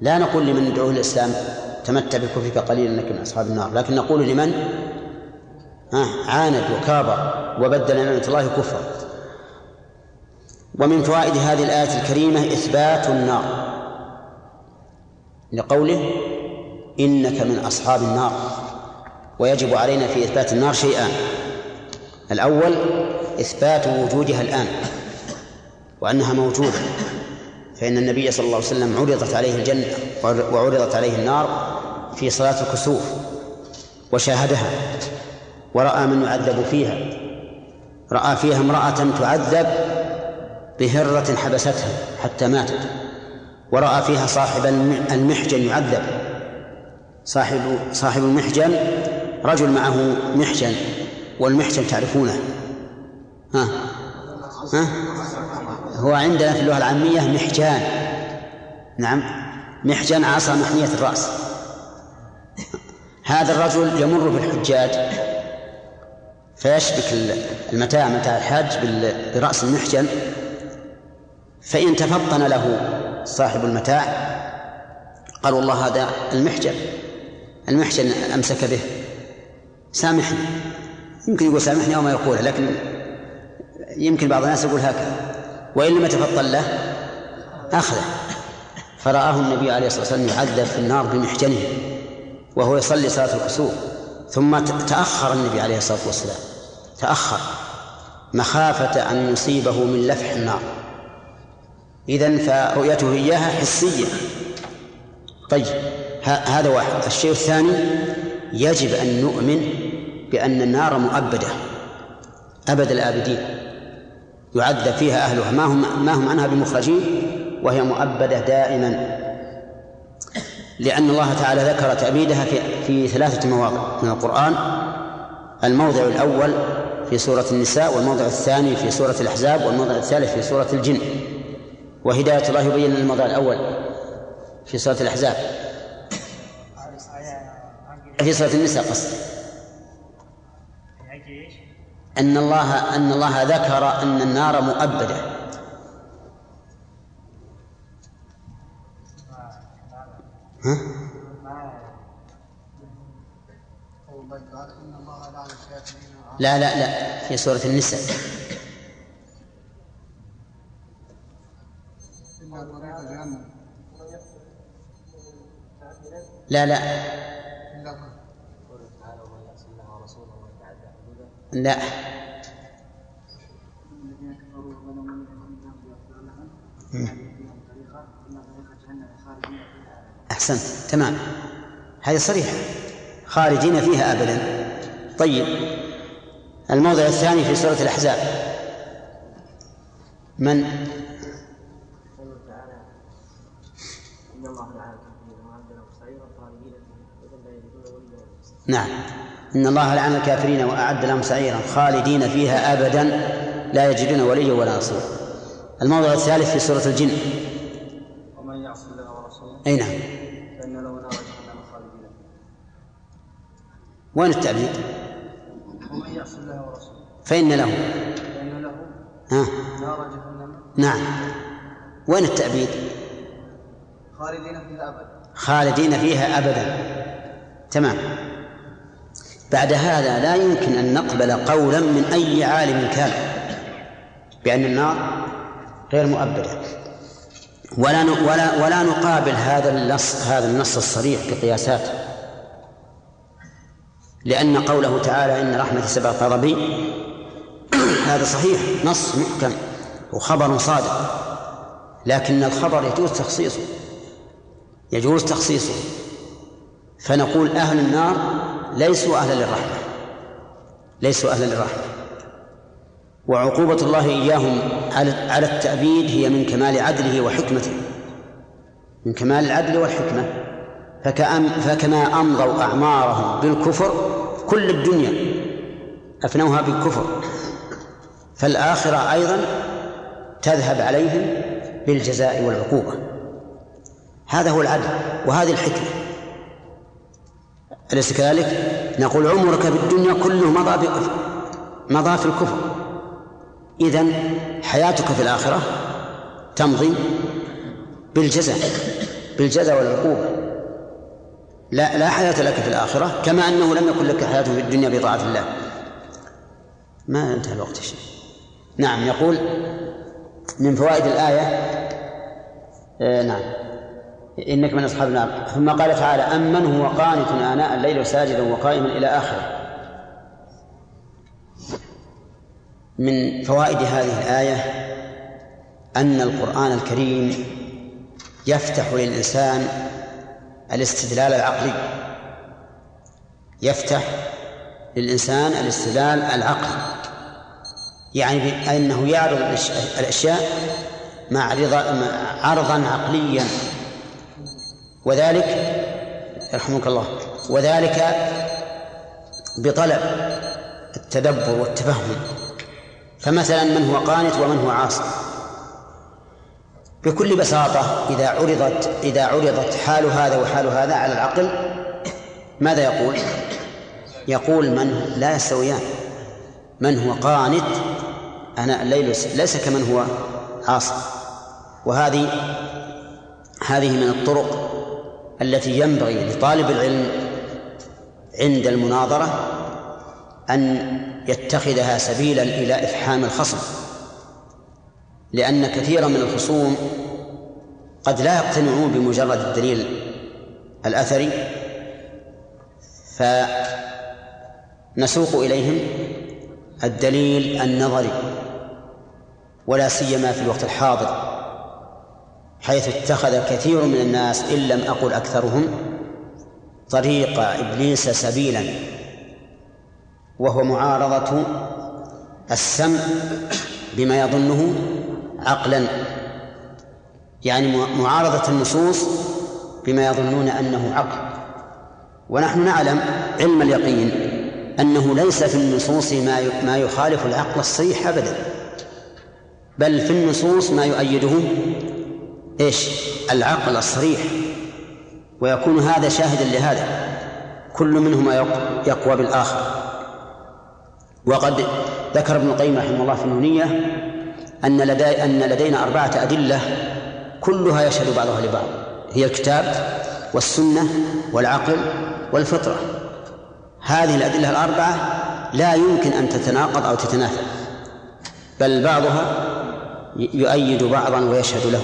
لا نقول لمن ندعوه الإسلام تمتع بكفرك قليلا إنك من أصحاب النار لكن نقول لمن؟ عاند وكابر وبدل نعمة الله كفرا. ومن فوائد هذه الآية الكريمة إثبات النار. لقوله إنك من أصحاب النار. ويجب علينا في إثبات النار شيئان الأول إثبات وجودها الآن وأنها موجودة. فإن النبي صلى الله عليه وسلم عرضت عليه الجنة وعرضت عليه النار في صلاة الكسوف وشاهدها ورأى من يعذب فيها. رأى فيها امرأة تعذب بهرة حبستها حتى ماتت. ورأى فيها صاحب المحجن يعذب. صاحب صاحب المحجن رجل معه محجن والمحجن تعرفونه. ها؟ ها؟ هو عندنا في اللغة العامية محجان نعم محجن عصا محنية الرأس. هذا الرجل يمر بالحجاج. فيشبك المتاع متاع الحاج برأس المحجن فإن تفطن له صاحب المتاع قال والله هذا المحجن المحجن أمسك به. سامحني. يمكن يقول سامحني أو ما يقوله لكن يمكن بعض الناس يقول هكذا. وإن لم يتفطن له أخذه. فرآه النبي عليه الصلاة والسلام يعذب في النار بمحجنه وهو يصلي صلاة الكسوف. ثم تأخر النبي عليه الصلاة والسلام. تأخر. مخافة أن يصيبه من لفح النار. إذن فرؤيته إياها حسية. طيب هذا واحد. الشيء الثاني يجب أن نؤمن بأن النار مؤبدة أبد الآبدين. يعذب فيها أهلها. ما هم ما هم عنها بمخرجين؟ وهي مؤبدة دائما. لأن الله تعالى ذكر تأبيدها في, في ثلاثة مواضع من القرآن الموضع الأول في سورة النساء والموضع الثاني في سورة الأحزاب والموضع الثالث في سورة الجن. وهداية الله يبين الموضع الأول في سورة الأحزاب. في سورة النساء قصد. أن الله أن الله ذكر أن النار مؤبدة. ها؟ لا لا لا في سورة النساء. لا لا. لا. أحسنت. تمام. هذه صريحة. خالدين فيها أبدا. طيب. الموضع الثاني في سورة الأحزاب. من؟ نعم. إن الله لعن الكافرين وأعد لهم سعيرا خالدين فيها أبدا لا يجدون وليا ولا نصيرا. الموضع الثالث في سورة الجن. ومن يعص الله ورسوله أي نعم. فإن له نار جهنم خالدين وين التعبيد؟ ومن يعص الله ورسوله فإن له. فإن له ها؟ نار جهنم نعم. وين التعبيد؟ خالدين فيها أبدا. خالدين فيها أبدا. تمام. بعد هذا لا يمكن أن نقبل قولا من أي عالم كان بأن النار غير مؤبدة. ولا ولا ولا نقابل هذا النص هذا النص الصريح بقياسات لأن قوله تعالى إن رحمتي سبقت غضبي هذا صحيح نص محكم وخبر صادق. لكن الخبر يجوز تخصيصه يجوز تخصيصه. فنقول أهل النار ليسوا أهلا للرحمة. ليسوا أهلا للرحمة. وعقوبة الله إياهم على التأبيد هي من كمال عدله وحكمته. من كمال العدل والحكمة. فكأم فكما أمضوا أعمارهم بالكفر كل الدنيا أفنوها بالكفر. فالآخرة أيضا تذهب عليهم بالجزاء والعقوبة. هذا هو العدل وهذه الحكمة. أليس كذلك؟ نقول عمرك في الدنيا كله مضى مضى في الكفر. إذن حياتك في الآخرة تمضي بالجزاء بالجزاء والعقوبة. لا لا حياة لك في الآخرة كما أنه لم يكن لك حياة في الدنيا بطاعة الله. ما انتهى الوقت شيء نعم يقول من فوائد الآية آه نعم. إنك من أصحاب النار. ثم قال تعالى أمن هو قانت آناء الليل ساجدا وقائما إلى آخره. من فوائد هذه الآية أن القرآن الكريم يفتح للإنسان الاستدلال العقلي. يفتح للإنسان الاستدلال العقلي. يعني بأنه يعرض الأشياء مع عرضا عقليا. وذلك يرحمك الله وذلك بطلب التدبر والتفهم. فمثلا من هو قانت ومن هو عاصي. بكل بساطة إذا عرضت إذا عرضت حال هذا وحال هذا على العقل ماذا يقول؟ يقول من لا يستويان. من هو قانت؟ أنا الليل ليس كمن هو عاصي. وهذه هذه من الطرق التي ينبغي لطالب العلم عند المناظرة أن يتخذها سبيلا إلى إفحام الخصم لأن كثيرا من الخصوم قد لا يقتنعون بمجرد الدليل الأثري فنسوق إليهم الدليل النظري ولا سيما في الوقت الحاضر. حيث اتخذ كثير من الناس إن لم أقل أكثرهم طريق إبليس سبيلا وهو معارضة السمع بما يظنه عقلا يعني معارضة النصوص بما يظنون أنه عقل. ونحن نعلم علم اليقين أنه ليس في النصوص ما ما يخالف العقل الصحيح أبدا بل في النصوص ما يؤيده إيش؟ العقل الصريح ويكون هذا شاهدا لهذا. كل منهما يقوى بالآخر. وقد ذكر ابن القيم رحمه الله في النونية أن لدي أن لدينا أربعة أدلة كلها يشهد بعضها لبعض. هي الكتاب والسنة والعقل والفطرة. هذه الأدلة الأربعة لا يمكن أن تتناقض أو تتنافى بل بعضها يؤيد بعضا ويشهد له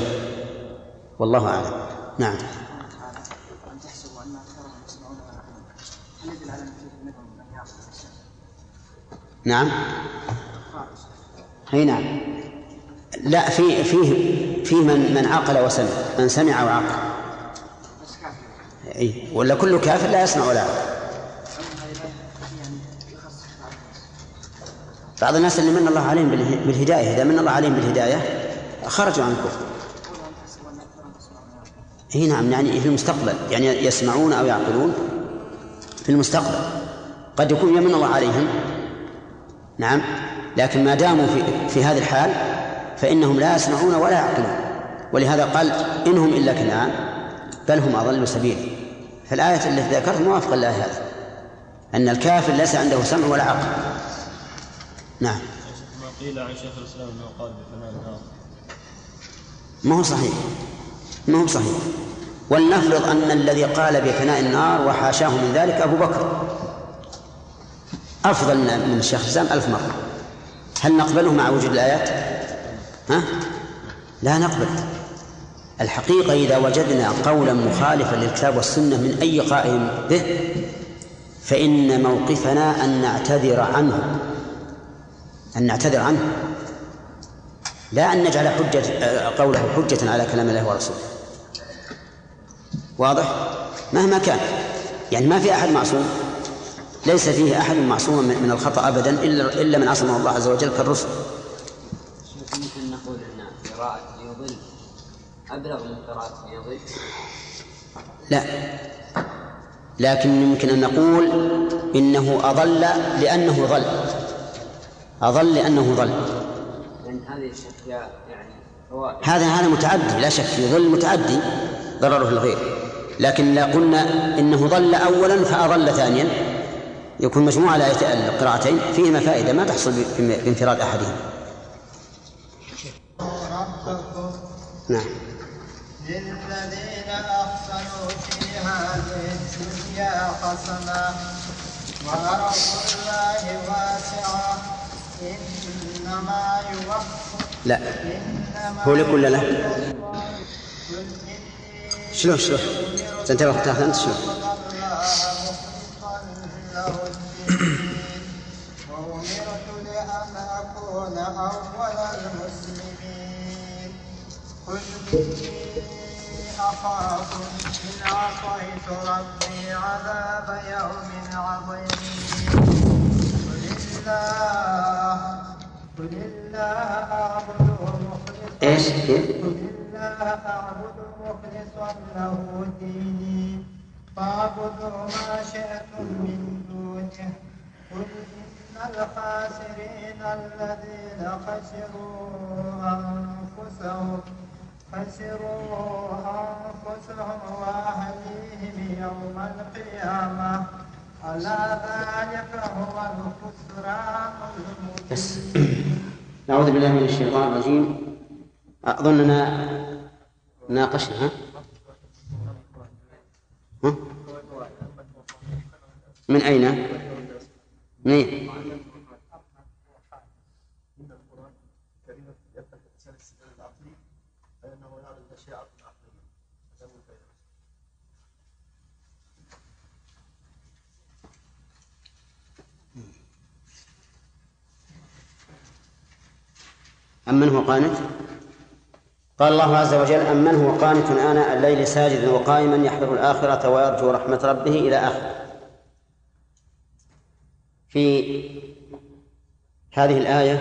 والله أعلم. نعم. نعم. أي نعم. لا في فيه فيه من من عقل وسمع من سمع وعقل إي. ولا كل كافر لا يسمع ولا يعقل. بعض الناس اللي من الله عليهم بالهداية إذا من الله عليهم بالهداية خرجوا عن الكفر. اي نعم يعني في المستقبل يعني يسمعون أو يعقلون في المستقبل. قد يكون يمن الله عليهم نعم لكن ما داموا في في هذه الحال فإنهم لا يسمعون ولا يعقلون. ولهذا قال إنهم إلا كالآن بل هم أضل سبيلا فالآية التي ذكرت موافقة لله هذا أن الكافر ليس عنده سمع ولا عقل. نعم. ما قيل عن شيخ الإسلام أنه قال النار ما هو صحيح. ما هو صحيح ولنفرض أن الذي قال بفناء النار وحاشاه من ذلك أبو بكر. أفضل من الشيخ الإسلام ألف مرة. هل نقبله مع وجود الآيات؟ ها؟ لا نقبل. الحقيقة إذا وجدنا قولا مخالفا للكتاب والسنة من أي قائل به فإن موقفنا أن نعتذر عنه. أن نعتذر عنه. لا أن نجعل حجة قوله حجة على كلام الله ورسوله. واضح؟ مهما كان. يعني ما في أحد معصوم. ليس فيه أحد معصوم من الخطأ أبدا إلا إلا من عصمه الله عز وجل كالرسل. ممكن نقول أن قراءة يضل. أبلغ من قراءة يضل. لا. لكن يمكن أن نقول إنه أضل لأنه ضل. أضل لأنه ضل. هذه يعني هذا هذا متعدي لا شك يضل متعدي ضرره الغير لكن لا قلنا إنه ضل أولا فأضل ثانيا. يكون مجموع القراءتين فيهما فائدة ما تحصل بانفراد أحدهما. نعم. للذين أحسنوا في هذه الدنيا حسنة وأرض الله واسعة. إنما يوفى لا هو لك ولا لا؟ شلون شلون؟ تنتبه تاخذ أنت شلون؟ الله مخلصا له الدين وأمرت لأن أكون أول المسلمين قل إني أخاف إن عصيت ربي عذاب يوم عظيم قل مخلصا إيش؟ كيف؟ أعبد مخلصا له ديني فاعبدوا ما شئتم من دونه قل إن الخاسرين الذين خسروا أنفسهم خسروا أنفسهم وأهليهم يوم القيامة ألا ذلك هو الخسران بس نعوذ بالله من الشيطان الرجيم أظننا ناقشنا ها؟ ها؟ من أين؟ منين؟ أمن هو قانت؟ قال الله عز وجل أمن هو قانت آناء الليل ساجدا وقائما يحذر الآخرة ويرجو رحمة ربه إلى آخره في هذه الآية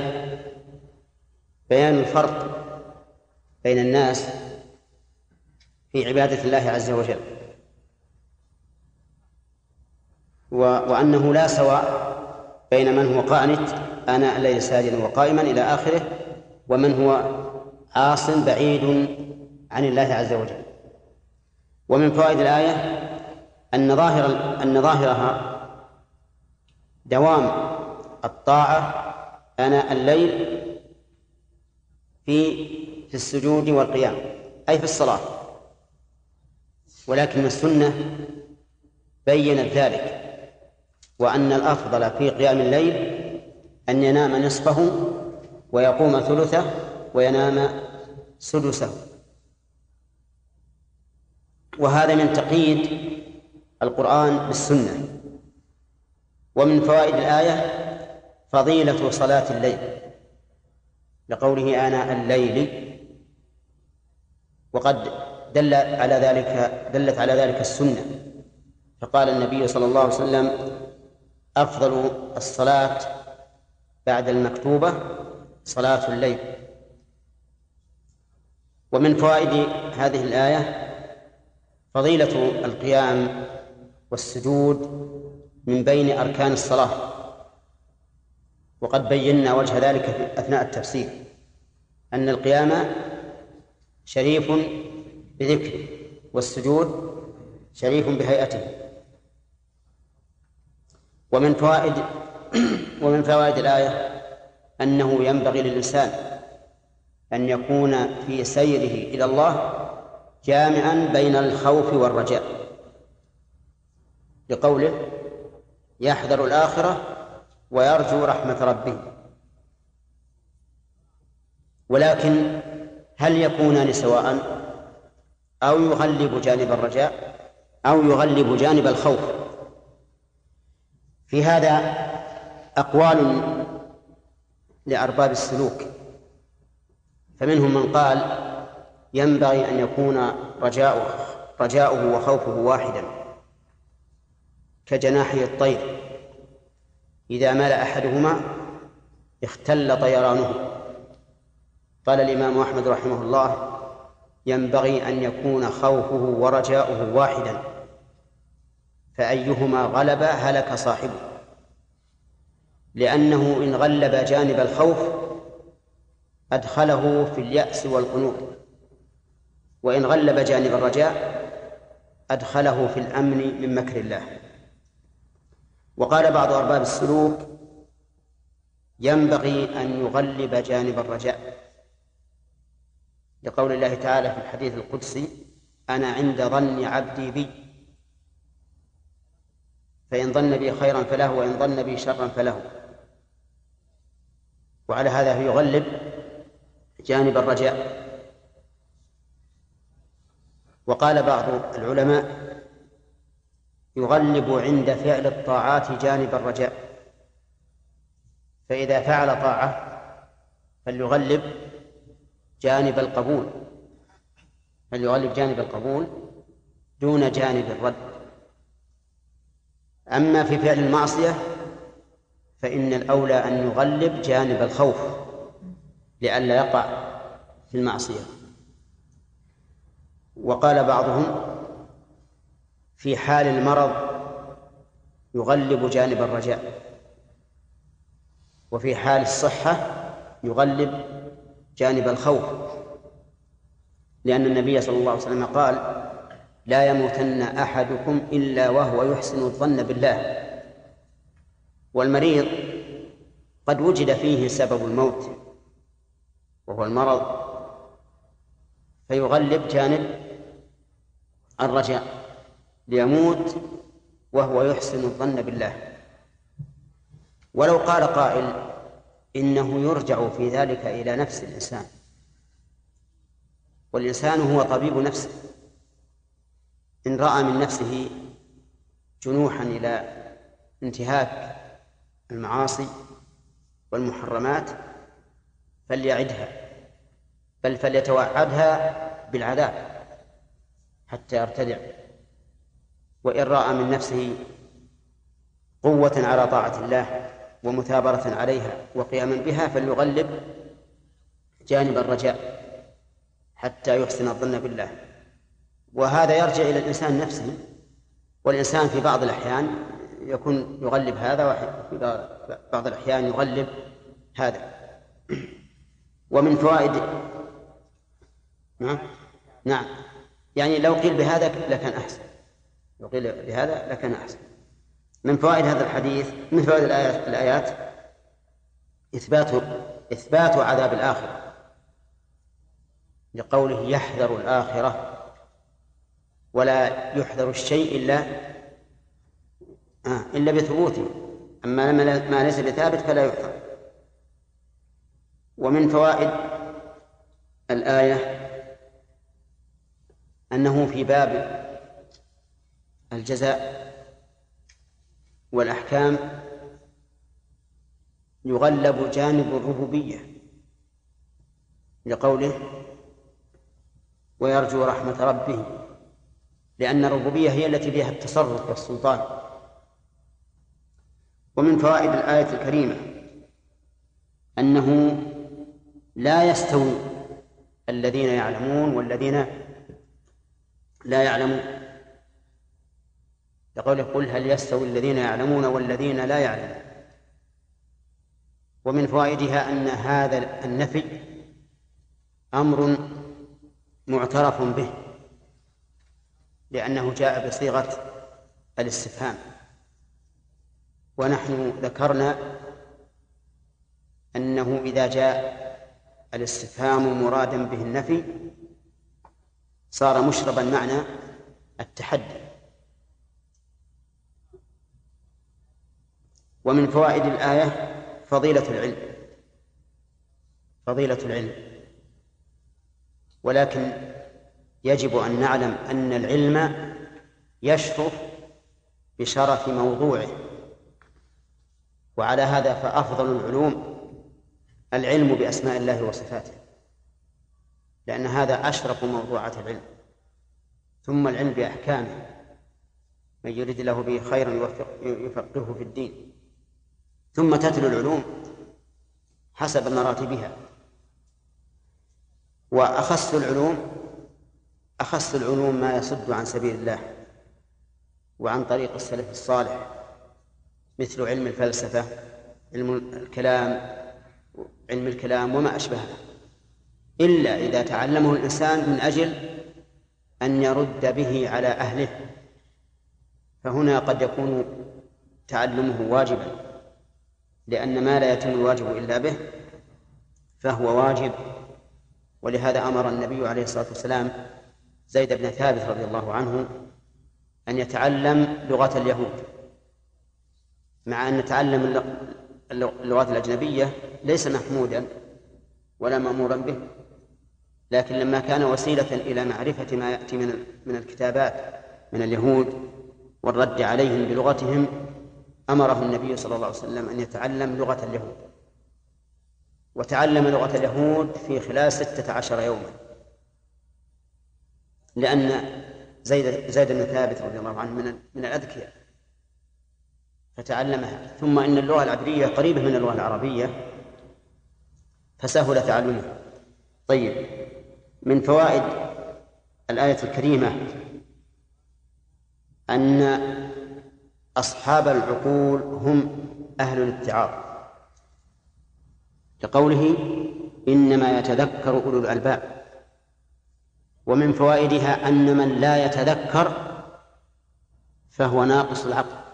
بيان الفرق بين الناس في عبادة الله عز وجل و... وأنه لا سواء بين من هو قانت آناء الليل ساجدا وقائما إلى آخره ومن هو عاص بعيد عن الله عز وجل. ومن فوائد الآية أن ظاهر أن ظاهرها دوام الطاعة آناء الليل في في السجود والقيام أي في الصلاة. ولكن السنة بينت ذلك وأن الأفضل في قيام الليل أن ينام نصفه ويقوم ثلثه وينام سدسه. وهذا من تقييد القرآن بالسنة. ومن فوائد الآية فضيلة صلاة الليل لقوله آناء الليل. وقد دل على ذلك دلت على ذلك السنة. فقال النبي صلى الله عليه وسلم أفضل الصلاة بعد المكتوبة صلاة الليل. ومن فوائد هذه الآية فضيلة القيام والسجود من بين أركان الصلاة. وقد بينا وجه ذلك أثناء التفسير أن القيام شريف بذكره والسجود شريف بهيئته. ومن فوائد ومن فوائد الآية أنه ينبغي للإنسان أن يكون في سيره إلى الله جامعا بين الخوف والرجاء. لقوله يحذر الآخرة ويرجو رحمة ربه. ولكن هل يكونان سواء؟ أو يغلب جانب الرجاء أو يغلب جانب الخوف. في هذا أقوال لأرباب السلوك. فمنهم من قال ينبغي أن يكون رجاؤه رجاؤه وخوفه واحدا كجناحي الطير. إذا مال أحدهما اختل طيرانه. قال الإمام أحمد رحمه الله ينبغي أن يكون خوفه ورجاؤه واحدا. فأيهما غلب هلك صاحبه. لأنه إن غلب جانب الخوف أدخله في اليأس والقنوط. وإن غلب جانب الرجاء أدخله في الأمن من مكر الله. وقال بعض أرباب السلوك ينبغي أن يغلب جانب الرجاء. لقول الله تعالى في الحديث القدسي أنا عند ظن عبدي بي. فإن ظن بي خيرا فله وإن ظن بي شرا فله. وعلى هذا يغلب جانب الرجاء. وقال بعض العلماء يغلب عند فعل الطاعات جانب الرجاء. فإذا فعل طاعة فليغلب جانب القبول. فليغلب جانب القبول دون جانب الرد. أما في فعل المعصية فإن الأولى أن يغلب جانب الخوف لئلا يقع في المعصية. وقال بعضهم في حال المرض يغلب جانب الرجاء وفي حال الصحة يغلب جانب الخوف لأن النبي صلى الله عليه وسلم قال لا يموتن أحدكم إلا وهو يحسن الظن بالله. والمريض قد وجد فيه سبب الموت وهو المرض فيغلب جانب الرجاء ليموت وهو يحسن الظن بالله. ولو قال قائل إنه يرجع في ذلك إلى نفس الإنسان. والإنسان هو طبيب نفسه. إن رأى من نفسه جنوحا إلى انتهاك المعاصي والمحرمات فليعدها بل فليتوعدها بالعذاب حتى يرتدع. وإن رأى من نفسه قوة على طاعة الله ومثابرة عليها وقياما بها فليغلب جانب الرجاء حتى يحسن الظن بالله. وهذا يرجع إلى الإنسان نفسه والإنسان في بعض الأحيان يكون يغلب هذا وفي بعض الأحيان يغلب هذا. ومن فوائد نعم نعم. يعني لو قيل بهذا لكان أحسن. لو قيل بهذا لكان أحسن. من فوائد هذا الحديث من فوائد الآيات, الآيات إثبات إثبات عذاب الآخرة. لقوله يحذر الآخرة ولا يحذر الشيء إلا آه. إلا بثبوته أما ما ليس بثابت فلا يحذر ومن فوائد الآية أنه في باب الجزاء والأحكام يغلب جانب الربوبية لقوله ويرجو رحمة ربه لأن الربوبية هي التي فيها التصرف والسلطان. ومن فوائد الآية الكريمة أنه لا يستوي الذين يعلمون والذين لا يعلمون. يقول قل هل يستوي الذين يعلمون والذين لا يعلمون. ومن فوائدها أن هذا النفي أمر معترف به لأنه جاء بصيغة الاستفهام. ونحن ذكرنا أنه إذا جاء الاستفهام مرادا به النفي صار مشربا معنى التحدي. ومن فوائد الآية فضيلة العلم. فضيلة العلم. ولكن يجب أن نعلم أن العلم يشرف بشرف موضوعه. وعلى هذا فأفضل العلوم العلم بأسماء الله وصفاته لأن هذا أشرف موضوعات العلم. ثم العلم بأحكامه من يريد الله به خيرا يفقهه في الدين. ثم تتلو العلوم حسب مراتبها. وأخص العلوم أخص العلوم ما يصد عن سبيل الله وعن طريق السلف الصالح. مثل علم الفلسفة علم الكلام علم الكلام وما أشبهه. إلا إذا تعلمه الإنسان من أجل أن يرد به على أهله. فهنا قد يكون تعلمه واجبا لأن ما لا يتم الواجب إلا به فهو واجب. ولهذا أمر النبي عليه الصلاة والسلام زيد بن ثابت رضي الله عنه أن يتعلم لغة اليهود. مع أن تعلم اللغات الأجنبية ليس محمودا ولا مأمورا به لكن لما كان وسيلة إلى معرفة ما يأتي من من الكتابات من اليهود والرد عليهم بلغتهم أمره النبي صلى الله عليه وسلم أن يتعلم لغة اليهود. وتعلم لغة اليهود في خلال ستة عشر يوما. لأن زيد زيد بن ثابت رضي الله عنه من من الأذكياء فتعلمها. ثم إن اللغة العبرية قريبة من اللغة العربية فسهل تعلمها. طيب من فوائد الآية الكريمة أن أصحاب العقول هم أهل الاتعاظ. لقوله إنما يتذكر أولو الألباب. ومن فوائدها أن من لا يتذكر فهو ناقص العقل.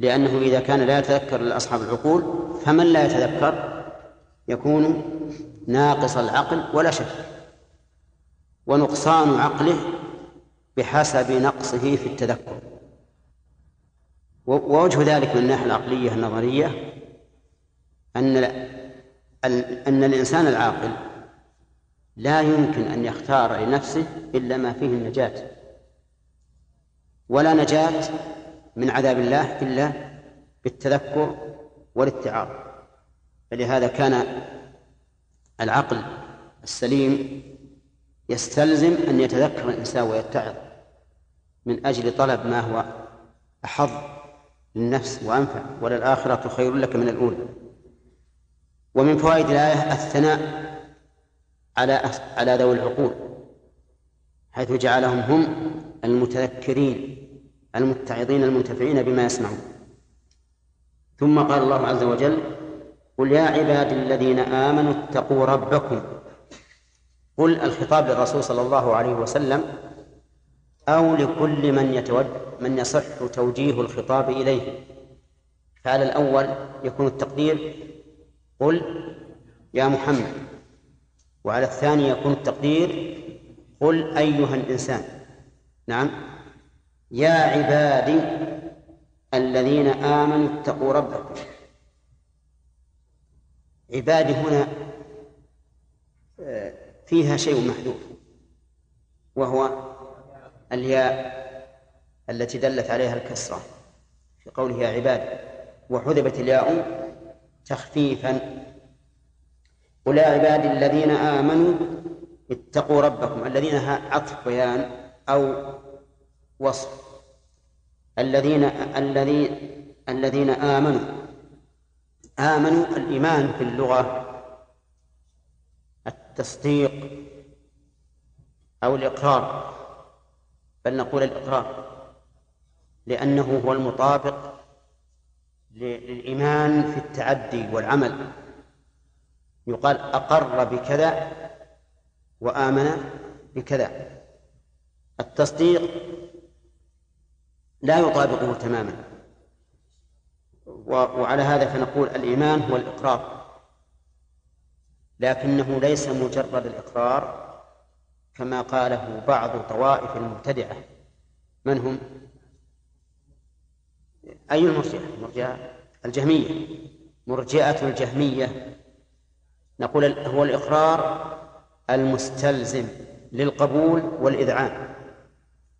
لأنه إذا كان لا يتذكر أصحاب العقول فمن لا يتذكر يكون ناقص العقل ولا شك. ونقصان عقله بحسب نقصه في التذكر. ووجه ذلك من الناحية العقلية النظرية أن أن الإنسان العاقل لا يمكن أن يختار لنفسه إلا ما فيه النجاة. ولا نجاة من عذاب الله إلا بالتذكر والاتعاظ. فلهذا كان العقل السليم يستلزم أن يتذكر الإنسان ويتعظ من أجل طلب ما هو أحظ للنفس وأنفع وللآخرة خير لك من الأولى. ومن فوائد الآية الثناء على على ذوي العقول حيث جعلهم هم المتذكرين. المتعظين المنتفعين بما يسمعون. ثم قال الله عز وجل قل يا عبادي الذين آمنوا اتقوا ربكم. قل الخطاب للرسول صلى الله عليه وسلم أو لكل من يتود من يصح توجيه الخطاب إليه. فعلى الأول يكون التقدير قل يا محمد. وعلى الثاني يكون التقدير قل أيها الإنسان. نعم. يا عبادي الذين آمنوا اتقوا ربكم. عبادي هنا آه، فيها شيء محذوف وهو الياء التي دلت عليها الكسرة في قوله يا عباد وحذفت الياء تخفيفا. قل يا عبادي الذين آمنوا اتقوا ربكم الذين عطف بيان أو وصف. الذين الذين الذين آمنوا آمنوا الإيمان في اللغة التصديق أو الإقرار. بل نقول الإقرار لأنه هو المطابق للإيمان في التعدي والعمل. يقال أقر بكذا وآمن بكذا. التصديق لا يطابقه تماما. وعلى هذا فنقول الإيمان هو الإقرار. لكنه ليس مجرد الإقرار كما قاله بعض طوائف المبتدعة. من هم؟ أي المرجئة؟ المرجئة الجهمية. مرجئة الجهمية. نقول هو الإقرار المستلزم للقبول والإذعان.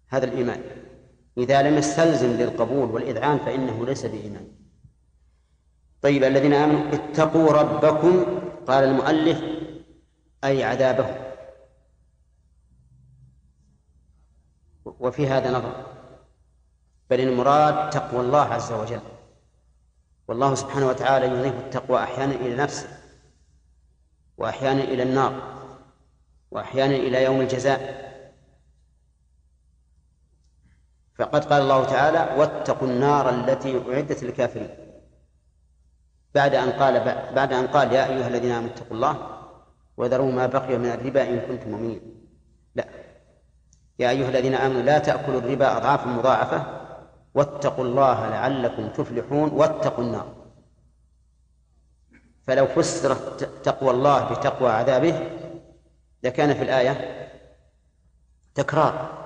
هذا الإيمان. إذا لم يستلزم للقبول والإذعان فإنه ليس بإيمان. طيب الذين آمنوا اتقوا ربكم قال المؤلف أي عذابه وفي هذا نظر. بل المراد تقوى الله عز وجل. والله سبحانه وتعالى يضيف التقوى أحيانا إلى نفسه وأحيانا إلى النار وأحيانا إلى يوم الجزاء. فقد قال الله تعالى واتقوا النار التي أعدت للكافرين. بعد أن قال بعد أن قال يا أيها الذين آمنوا اتقوا الله وذروا ما بقي من الربا إن كنتم مؤمنين. لا. يا أيها الذين آمنوا لا تأكلوا الربا أضعافا مضاعفة واتقوا الله لعلكم تفلحون واتقوا النار. فلو فسرت تقوى الله بتقوى عذابه لكان في الآية تكرار.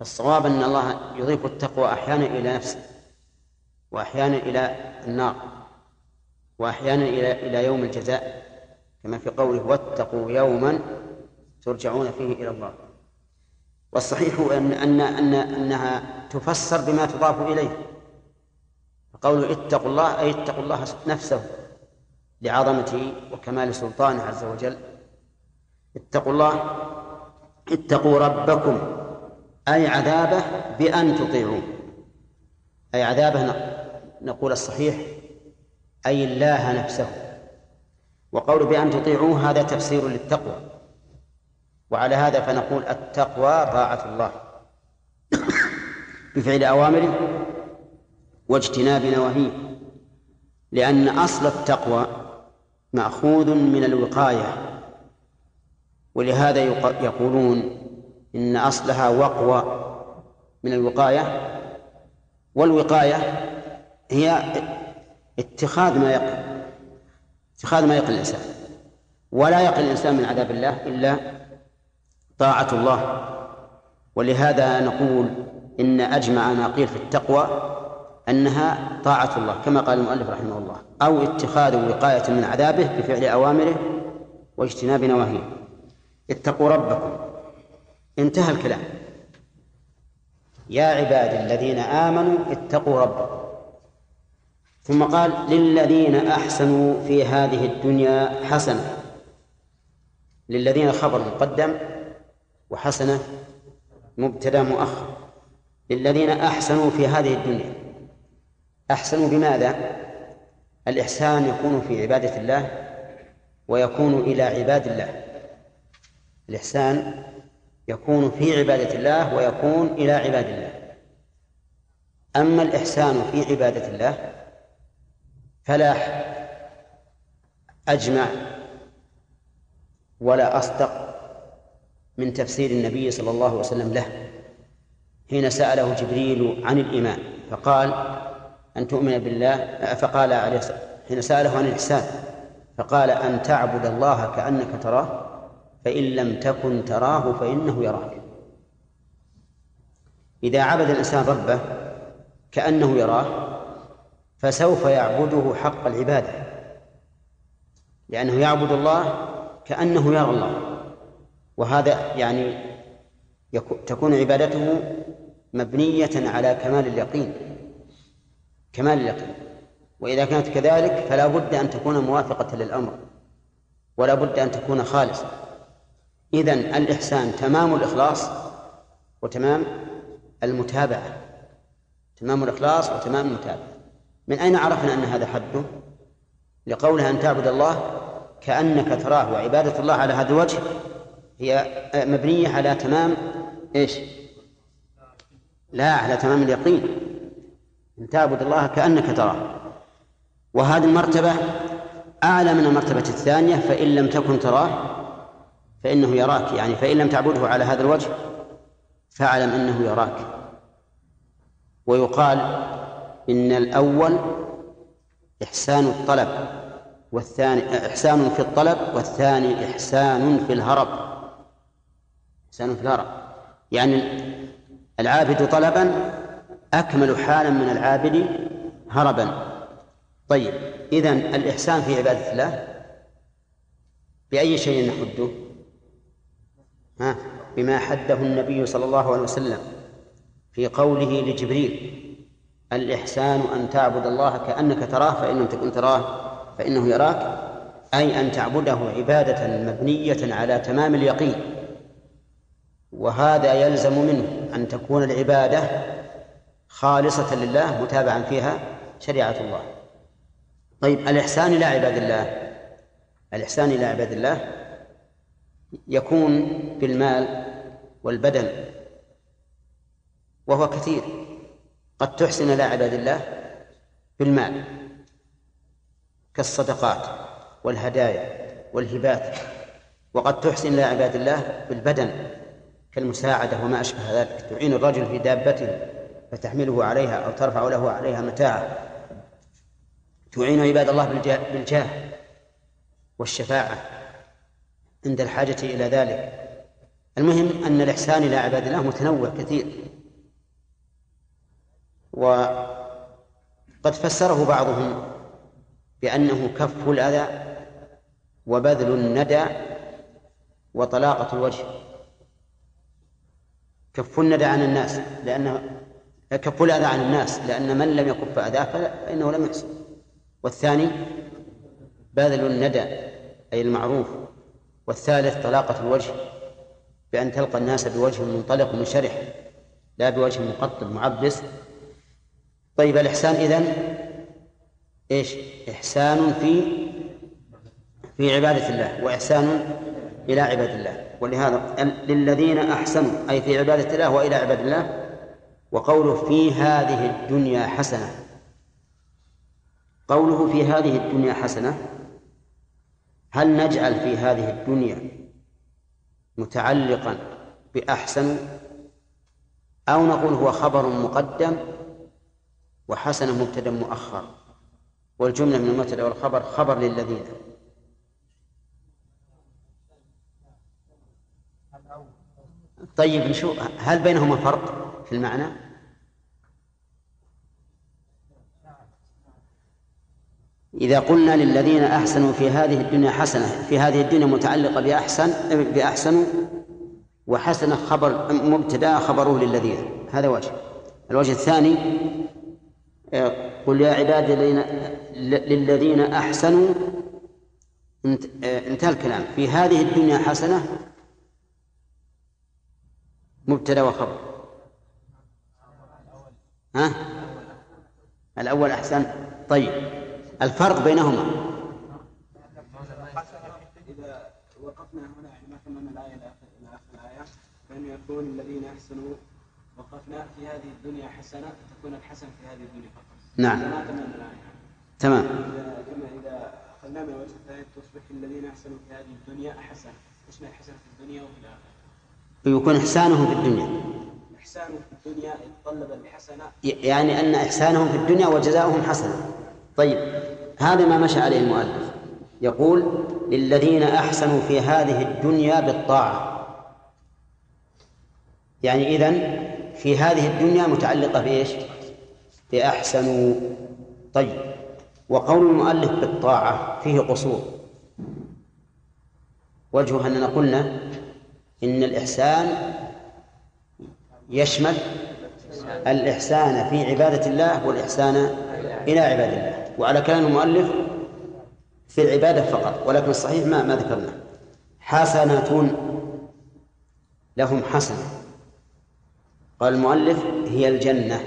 فالصواب أن الله يضيف التقوى أحيانا إلى نفسه وأحيانا إلى النار وأحيانا إلى إلى يوم الجزاء كما في قوله واتقوا يوما ترجعون فيه إلى الله والصحيح أن أن أن أنها تفسر بما تضاف إليه. قوله اتقوا الله أي اتقوا الله نفسه لعظمته وكمال سلطانه عز وجل. اتقوا الله اتقوا ربكم أي عذابه بأن تطيعوه. أي عذابه نقول الصحيح أي الله نفسه. وقول بأن تطيعوه هذا تفسير للتقوى. وعلى هذا فنقول التقوى طاعة الله. بفعل أوامره واجتناب نواهيه. لأن أصل التقوى مأخوذ من الوقاية. ولهذا يقولون إن أصلها وقوى من الوقاية والوقاية هي اتخاذ ما يقل اتخاذ ما يقل الإنسان. ولا يقل الإنسان من عذاب الله إلا طاعة الله. ولهذا نقول إن أجمع ما قيل في التقوى أنها طاعة الله كما قال المؤلف رحمه الله أو اتخاذ وقاية من عذابه بفعل أوامره واجتناب نواهيه. اتقوا ربكم. انتهى الكلام. يا عبادي الذين آمنوا اتقوا ربكم. ثم قال للذين أحسنوا في هذه الدنيا حسنة. للذين خبر مقدم وحسنة مبتدا مؤخر. للذين أحسنوا في هذه الدنيا. أحسنوا بماذا؟ الإحسان يكون في عبادة الله ويكون إلى عباد الله. الإحسان يكون في عبادة الله ويكون إلى عباد الله. أما الإحسان في عبادة الله فلا أجمع ولا أصدق من تفسير النبي صلى الله عليه وسلم له حين سأله جبريل عن الإيمان. فقال أن تؤمن بالله فقال عليه حين سأله عن الإحسان فقال أن تعبد الله كأنك تراه. فإن لم تكن تراه فإنه يراك. إذا عبد الإنسان ربه كأنه يراه فسوف يعبده حق العبادة. لأنه يعبد الله كأنه يرى الله. وهذا يعني تكون عبادته مبنية على كمال اليقين. كمال اليقين. وإذا كانت كذلك فلا بد أن تكون موافقة للأمر. ولا بد أن تكون خالصة إذن الإحسان تمام الإخلاص وتمام المتابعة تمام الإخلاص وتمام المتابعة من أين عرفنا أن هذا حده؟ لقولها أن تعبد الله كأنك تراه وعبادة الله على هذا الوجه هي مبنية على تمام إيش؟ لا على تمام اليقين أن تعبد الله كأنك تراه وهذه المرتبة أعلى من المرتبة الثانية فإن لم تكن تراه فإنه يراك يعني فإن لم تعبده على هذا الوجه فاعلم أنه يراك. ويقال إن الأول إحسان الطلب والثاني إحسان في الطلب والثاني إحسان في الهرب. إحسان في الهرب. يعني العابد طلبا أكمل حالا من العابد هربا. طيب إذن الإحسان في عبادة الله بأي شيء نحده؟ بما حده النبي صلى الله عليه وسلم في قوله لجبريل الإحسان أن تعبد الله كأنك تراه فإن لم تكن تراه فإنه يراك أي أن تعبده عبادة مبنية على تمام اليقين. وهذا يلزم منه أن تكون العبادة خالصة لله متابعا فيها شريعة الله. طيب الإحسان إلى عباد الله. الإحسان إلى عباد الله يكون بالمال والبدن وهو كثير. قد تحسن إلى عباد الله بالمال كالصدقات والهدايا والهبات وقد تحسن إلى عباد الله بالبدن كالمساعدة وما أشبه ذلك. تعين الرجل في دابته فتحمله عليها أو ترفع له عليها متاعه. تعين عباد الله بالجاه, بالجاه والشفاعة. عند الحاجة إلى ذلك. المهم أن الإحسان إلى عباد الله متنوع كثير. وقد فسره بعضهم بأنه كف الأذى وبذل الندى وطلاقة الوجه. كف الندى عن الناس لأنه كف الأذى عن الناس لأن من لم يكف أذاه فإنه لم يحسن والثاني بذل الندى أي المعروف. والثالث طلاقة الوجه بأن تلقى الناس بوجه منطلق منشرح لا بوجه مقطب معبس. طيب الإحسان إذن إيش؟ إحسان في في عبادة الله وإحسان إلى عباد الله. ولهذا للذين أحسنوا أي في عبادة الله وإلى عباد الله وقوله في هذه الدنيا حسنة. قوله في هذه الدنيا حسنة هل نجعل في هذه الدنيا متعلقا بأحسن أو نقول هو خبر مقدم وحسن مبتدأ مؤخر والجملة من المبتدأ والخبر خبر للذين طيب نشوف هل بينهما فرق في المعنى؟ إذا قلنا للذين أحسنوا في هذه الدنيا حسنة في هذه الدنيا متعلقة بأحسن بأحسن وحسنة خبر مبتدأ خبره للذين. هذا وجه. الوجه الثاني قل يا عبادي للذين أحسنوا انتهى الكلام. في هذه الدنيا حسنة مبتدأ وخبر. ها؟ الأول أحسن. طيب. الفرق بينهما. إذا وقفنا هنا ما تمام الآية إلى آخر الآية فإن يكون الذين أحسنوا وقفنا في هذه الدنيا حسنة تكون الحسن في هذه الدنيا فقط. نعم. ما تمام إذا كما إذا أخذنا من الوجه الثاني تصبح الذين أحسنوا في هذه الدنيا حسنة إيش الحسنة في الدنيا وفي الآخرة؟ يكون إحسانهم في الدنيا. إحسانه في الدنيا يتطلب الحسنة. يعني أن إحسانهم في الدنيا وجزاؤهم حسنة طيب هذا ما مشى عليه المؤلف. يقول للذين أحسنوا في هذه الدنيا بالطاعة. يعني إذن في هذه الدنيا متعلقة بإيش؟ بأحسنوا طيب وقول المؤلف بالطاعة فيه قصور. وجهه أننا قلنا إن الإحسان يشمل الإحسان في عبادة الله والإحسان إلى عباد الله. وعلى كلام المؤلف في العبادة فقط ولكن الصحيح ما ما ذكرنا حسنة لهم حسنة قال المؤلف هي الجنة.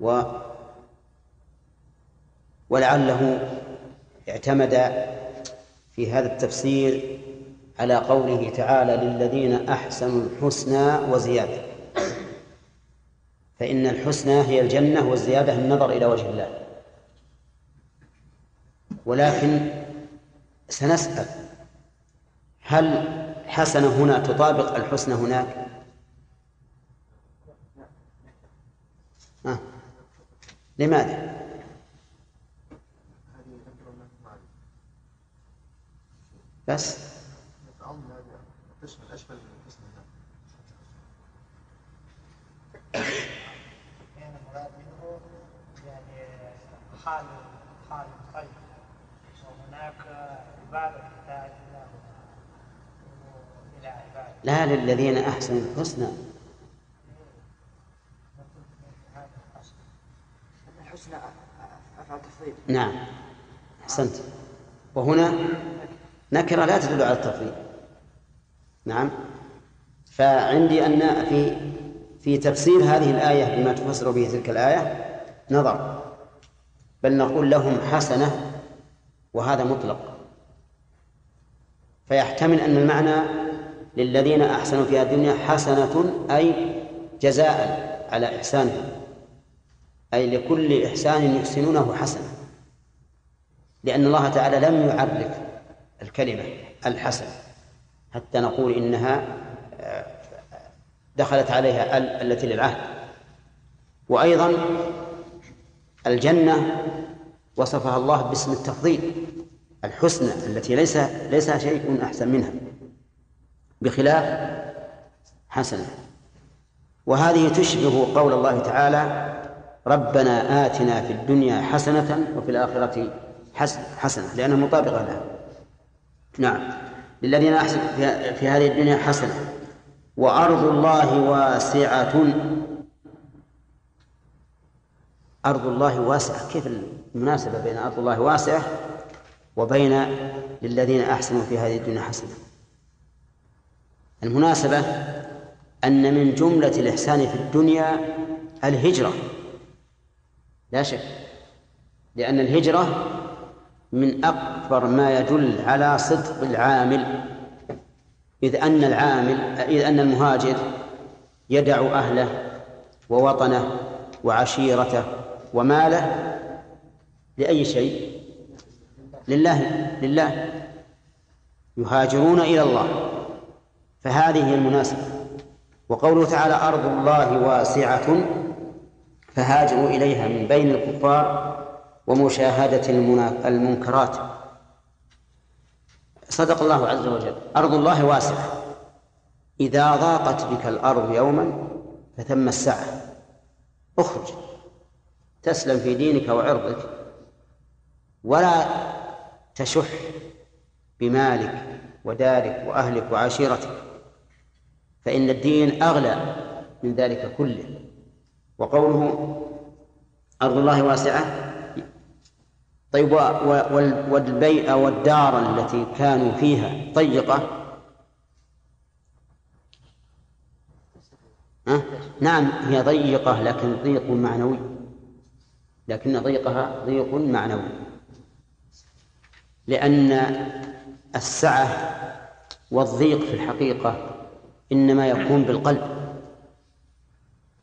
و ولعله اعتمد في هذا التفسير على قوله تعالى للذين أحسنوا الحسنى وزيادة. فإن الحسنى هي الجنة والزيادة النظر إلى وجه الله ولكن سنسأل هل حسنة هنا تطابق الحسنى هناك؟ آه. لماذا؟ بس يعني المراد منه يعني حال حال طيب. وهناك عبادة تحتاج إلى إلى عبادة. لا للذين أحسنوا الحسنى. الحسنى أفعل تفضيل. نعم. أحسنت. وهنا نكرة لا تدل على التفضيل. نعم. فعندي أن في في تفسير هذه الآية بما تفسر به تلك الآية نظر. بل نقول لهم حسنة وهذا مطلق. فيحتمل أن المعنى للذين أحسنوا في هذه الدنيا حسنة أي جزاء على إحسانهم أي لكل إحسان يحسنونه حسنة. لأن الله تعالى لم يعرف الكلمة الحسن حتى نقول إنها آه، دخلت عليها ال التي للعهد. وأيضا الجنة وصفها الله باسم التفضيل الحسنى التي ليس ليس شيء أحسن منها بخلاف حسنة. وهذه تشبه قول الله تعالى ربنا آتنا في الدنيا حسنة وفي الآخرة حسنة لأنها مطابقة لها. نعم. للذين أحسن في هذه الدنيا حسنة وأرض الله واسعة. أرض الله واسعة. كيف المناسبة بين أرض الله واسعة وبين للذين أحسنوا في هذه الدنيا حسنة؟ المناسبة أن من جملة الإحسان في الدنيا الهجرة. لا شك لأن الهجرة من أكبر ما يدل على صدق العامل. إذ أن العامل إذ أن المهاجر يدع أهله ووطنه وعشيرته وماله لأي شيء؟ لله لله. يهاجرون إلى الله. فهذه هي المناسبة. وقوله تعالى أرض الله واسعة فهاجروا إليها من بين الكفار ومشاهدة المنكرات. صدق الله عز وجل. أرض الله واسعة. إذا ضاقت بك الأرض يوما فثم السعة اخرج. تسلم في دينك وعرضك ولا تشح بمالك ودارك وأهلك وعشيرتك فإن الدين أغلى من ذلك كله. وقوله أرض الله واسعة طيب والبيئة والدار التي كانوا فيها ضيقة؟ نعم هي ضيقة لكن ضيق معنوي. لكن ضيقها ضيق معنوي. لأن السعة والضيق في الحقيقة إنما يكون بالقلب.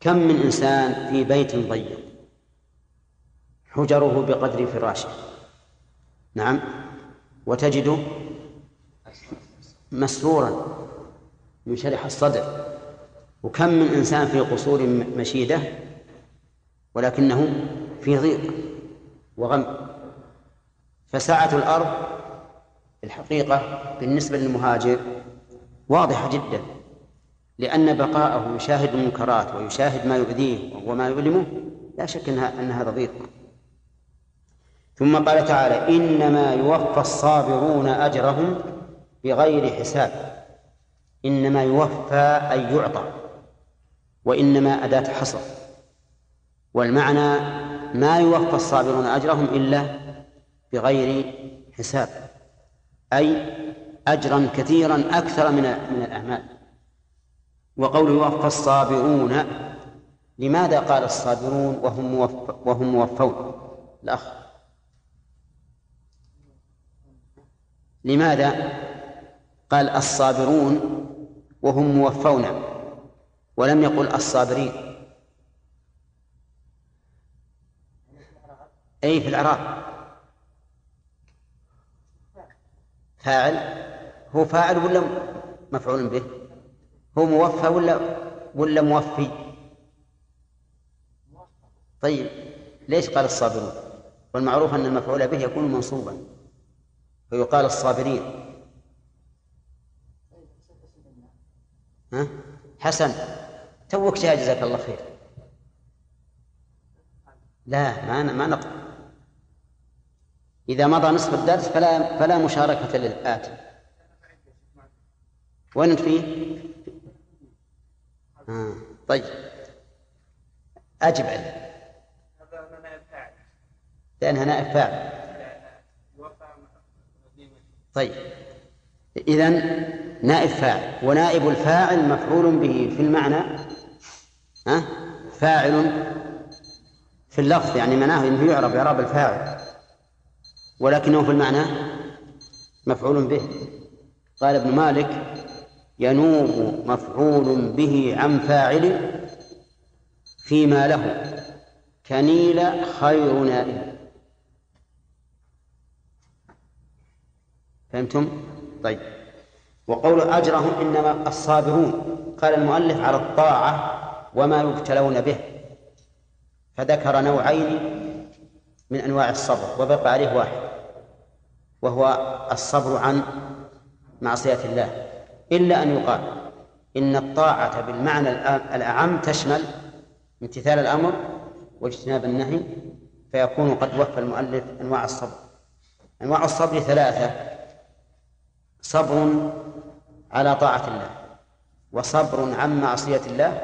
كم من إنسان في بيت ضيق؟ حجره بقدر فراشه. نعم. وتجده مسرورا منشرح الصدر. وكم من إنسان في قصور مشيدة ولكنه في ضيق وغم. فسعة الأرض الحقيقة بالنسبة للمهاجر واضحة جدا لأن بقاءه يشاهد المنكرات ويشاهد ما يؤذيه وما يؤلمه لا شك أن هذا ضيق. ثم قال تعالى إنما يوفى الصابرون أجرهم بغير حساب. إنما يوفى أي يعطى وإنما أداة حصر. والمعنى ما يوفى الصابرون أجرهم إلا بغير حساب أي أجرا كثيرا أكثر من من الأعمال. وقول يوفى الصابرون لماذا قال الصابرون وهم وهم موفون الأخ. لماذا قال الصابرون وهم موفون ولم يقل الصابرين؟ أي في الإعراب. فاعل. هو فاعل ولا مفعول به؟ هو موفى ولا ولا موفي؟ طيب ليش قال الصابرون؟ والمعروف أن المفعول به يكون منصوبا. فيقال الصابرين. ها؟ حسن. توك جزاك الله خير. لا ما ما نقل إذا مضى نصف الدرس فلا فلا مشاركة للآتي وين أنت فيه؟ آه. طيب. أجب عليه لأنها نائب فاعل. طيب. إذا نائب فاعل. ونائب الفاعل مفعول به في المعنى. ها؟ فاعل في اللفظ يعني معناه إنه يعرب اعراب الفاعل. ولكنه في المعنى مفعول به. قال ابن مالك ينوب مفعول به عن فاعل فيما له كنيل خير نائب. فهمتم؟ طيب. وقول أجرهم إنما الصابرون. قال المؤلف على الطاعة وما يبتلون به. فذكر نوعين من أنواع الصبر وبقى عليه واحد. وهو الصبر عن معصية الله. إلا أن يقال إن الطاعة بالمعنى الأعم تشمل امتثال الأمر واجتناب النهي فيكون قد وفى المؤلف أنواع الصبر. أنواع الصبر ثلاثة صبر على طاعة الله وصبر عن معصية الله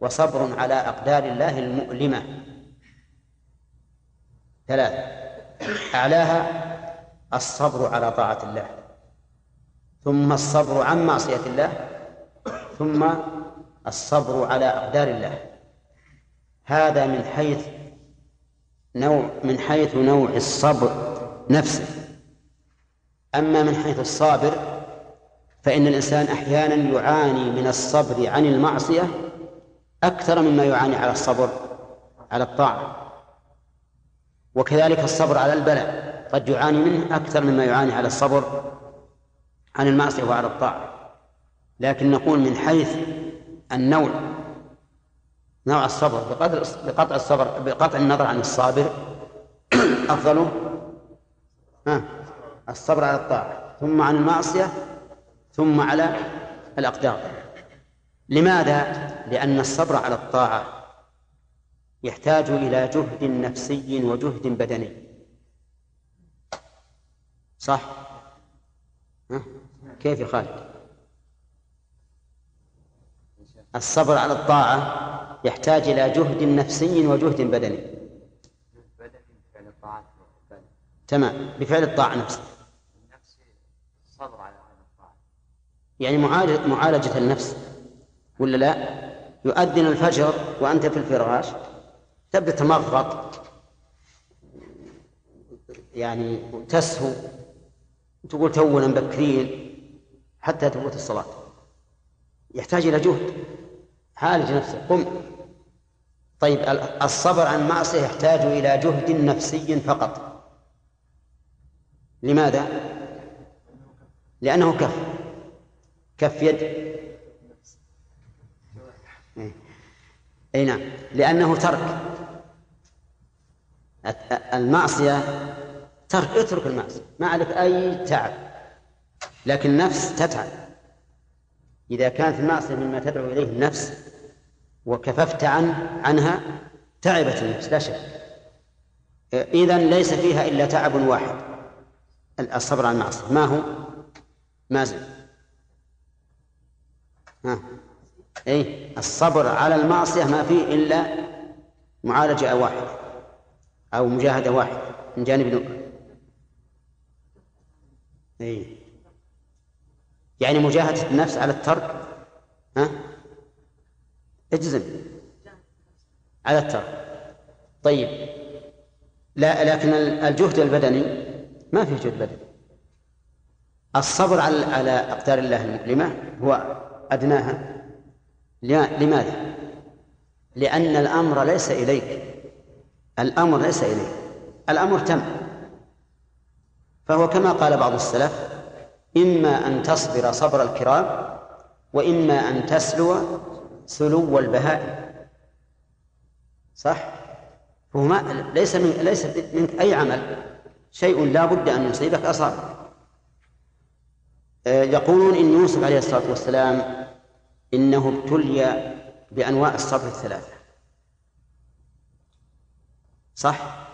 وصبر على أقدار الله المؤلمة. ثلاثة أعلاها الصبر على طاعة الله ثم الصبر عن معصية الله ثم الصبر على أقدار الله. هذا من حيث نوع من حيث نوع الصبر نفسه. أما من حيث الصابر فإن الإنسان أحيانا يعاني من الصبر عن المعصية أكثر مما يعاني على الصبر على الطاعة. وكذلك الصبر على البلاء. قد يعاني منه أكثر مما يعاني على الصبر عن المعصية وعلى الطاعة. لكن نقول من حيث النوع نوع الصبر بقدر بقطع الصبر بقطع النظر عن الصابر أفضله ها الصبر على الطاعة ثم عن المعصية ثم على الأقدار. لماذا؟ لأن الصبر على الطاعة يحتاج إلى جهد نفسي وجهد بدني. صح؟ ها؟ كيف يا خالد؟ الصبر على الطاعة يحتاج إلى جهد نفسي وجهد بدني تمام بفعل الطاعة نفسه الصبر على يعني معالجة, معالجة النفس ولا لا يؤذن الفجر وأنت في الفراش تبدأ تمغط يعني تسهو تقول تونا مبكرين حتى تفوت الصلاة. يحتاج إلى جهد. عالج نفسك. قم. طيب الصبر عن معصية يحتاج إلى جهد نفسي فقط. لماذا؟ لأنه كف. كف يد. أي نعم. لأنه ترك. المعصية ترك اترك المعصية ما عليك أي تعب. لكن النفس تتعب. إذا كانت المعصية مما تدعو إليه النفس وكففت عن عنها تعبت النفس لا شك. إذا ليس فيها إلا تعب واحد. الصبر عن المعصية. ما هو؟ مازن ها. أي الصبر على المعصية ما فيه إلا معالجة واحدة أو مجاهدة واحدة من جانب أي يعني مجاهدة النفس على الترك ها؟ اجزم. على الترك. طيب. لا لكن الجهد البدني ما فيه جهد بدني. الصبر على على أقدار الله. المؤلمة هو أدناها. لماذا؟ لأن الأمر ليس إليك. الأمر ليس إليك. الأمر تم. فهو كما قال بعض السلف إما أن تصبر صبر الكرام وإما أن تسلو سلو البهائم صح؟ هو ما ليس من ليس منك أي عمل شيء لا بد أن يصيبك أصابك يقولون إن يوسف عليه الصلاة والسلام إنه ابتلي بأنواع الصبر الثلاثة صح؟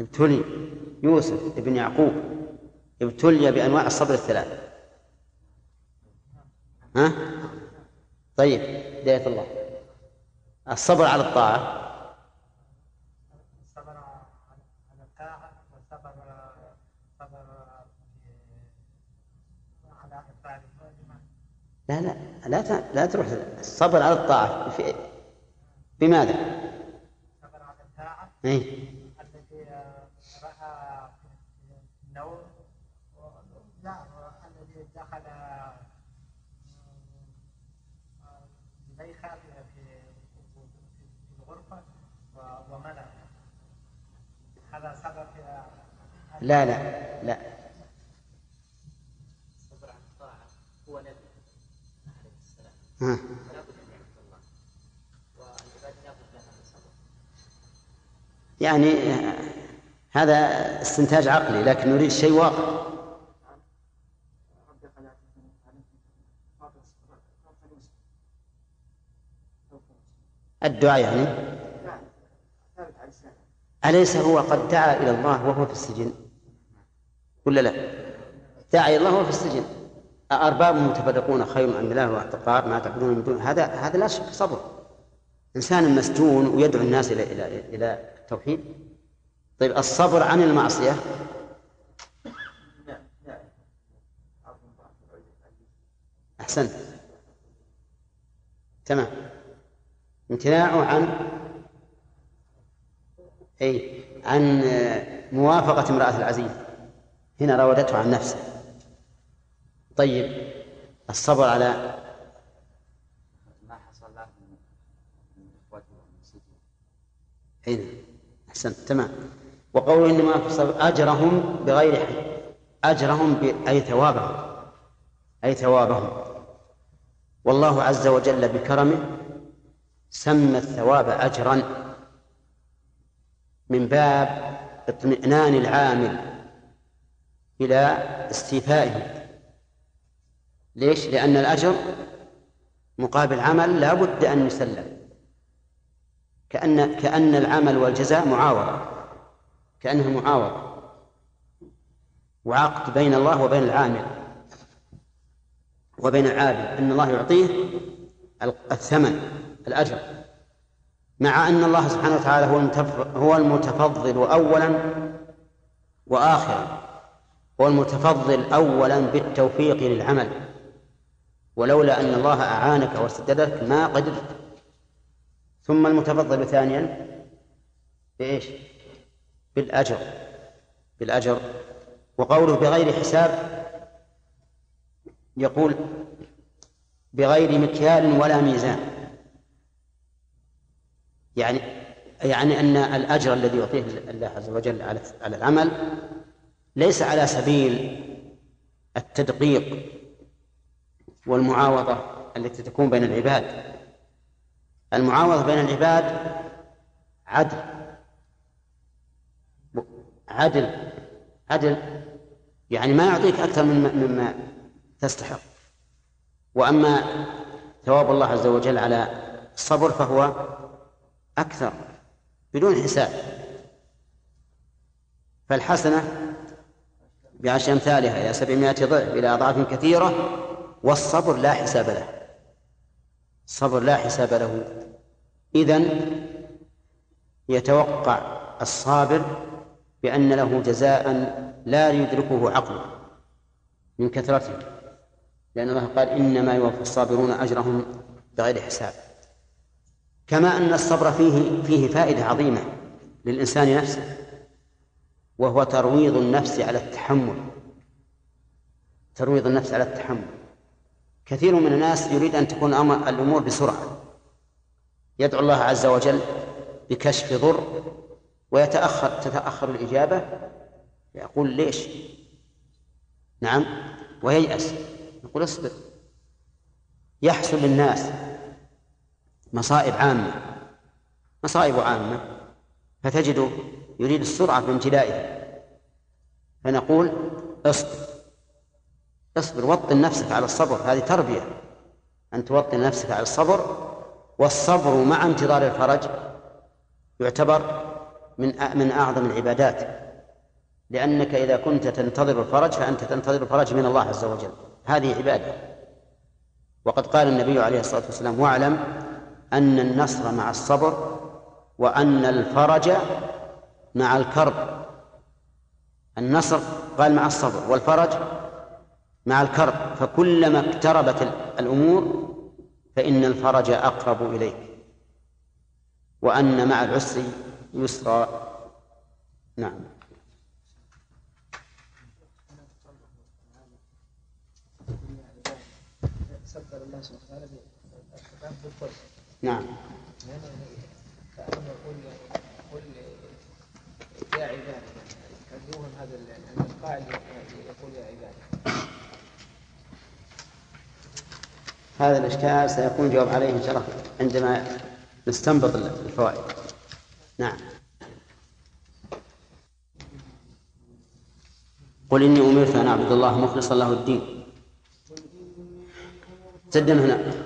ابتلي يوسف ابن يعقوب ابتلي بأنواع الصبر الثلاثة ها؟ طيب هداية الله الصبر على الطاعة الصبر على الطاعة والصبر صبر على لا لا لا لا تروح الصبر على الطاعة في بماذا؟ الصبر على الطاعة إيه؟ التي رأى في النوم لا الذي دخل زليخة في في في الغرفة و- ومنع هذا لا لا لا. عن الطاعة. هو نبي عليه السلام. ها. فلا بد أن يعبد الله. والعباد لا بد لها من صبر يعني هذا استنتاج عقلي لكن نريد شيء واقع. الدعاء يعني؟ أليس هو قد دعا إلى الله وهو في السجن؟ ولا لا؟ دعا إلى الله وهو في السجن. أرباب متفرقون خير أم الله واعتقار ما تعبدون من دون هذا هذا لا شك صبر. إنسان مسجون ويدعو الناس إلى إلى إلى التوحيد. طيب الصبر عن المعصية؟ أحسنت. تمام. امتناعه عن أي عن موافقة امرأة العزيز. هنا راودته عن نفسه. طيب الصبر على ما حصل له من اخوته أين أحسنت تمام. وقوله إنما أجرهم بغير حق أجرهم ب... أي ثوابهم أي ثوابهم. والله عز وجل بكرمه سمى الثواب أجرا. من باب اطمئنان العامل إلى استيفائه. ليش؟ لأن الأجر مقابل عمل لا بد أن يسلم. كأن كأن العمل والجزاء معاوضة. كأنه معاوضة. وعقد بين الله وبين العامل وبين العابد. أن الله يعطيه الثمن الأجر. مع أن الله سبحانه وتعالى هو هو المتفضل أولا وآخرا. هو المتفضل أولا بالتوفيق للعمل. ولولا أن الله أعانك وسددك ما قدرت. ثم المتفضل ثانيا بإيش؟ بالأجر. بالأجر. وقوله بغير حساب يقول بغير مكيال ولا ميزان. يعني يعني أن الأجر الذي يعطيه الله عز وجل على العمل ليس على سبيل التدقيق والمعاوضة التي تكون بين العباد. المعاوضة بين العباد عدل. عدل. عدل. يعني ما يعطيك أكثر مما مما تستحق. وأما ثواب الله عز وجل على الصبر فهو أكثر بدون حساب. فالحسنة بعشر أمثالها إلى سبعمائة ضعف إلى أضعاف كثيرة والصبر لا حساب له. الصبر لا حساب له. إذن يتوقع الصابر بأن له جزاء لا يدركه عقله من كثرته لأن الله قال إنما يوفى الصابرون أجرهم بغير حساب. كما أن الصبر فيه فيه فائدة عظيمة للإنسان نفسه وهو ترويض النفس على التحمل. ترويض النفس على التحمل. كثير من الناس يريد أن تكون الأمور بسرعة. يدعو الله عز وجل بكشف ضر ويتأخر تتأخر الإجابة يقول ليش؟ نعم وييأس. يقول اصبر. يحصل للناس مصائب عامة مصائب عامة. فتجده يريد السرعة في امتلائها. فنقول اصبر اصبر وطن نفسك على الصبر. هذه تربية أن توطن نفسك على الصبر. والصبر مع انتظار الفرج يعتبر من من أعظم العبادات. لأنك إذا كنت تنتظر الفرج فأنت تنتظر الفرج من الله عز وجل. هذه عبادة. وقد قال النبي عليه الصلاة والسلام واعلم أن النصر مع الصبر وأن الفرج مع الكرب. النصر قال مع الصبر والفرج مع الكرب. فكلما اقتربت الأمور فإن الفرج أقرب إليك. وأن مع العسر يسرا. نعم. الله سبحانه وتعالى. نعم. هذا الأشكال سيكون جواب عليه إن شاء الله عندما نستنبط الفوائد. نعم. قل إني أمرت أن أعبد الله مخلصا له الدين. سدنا هنا.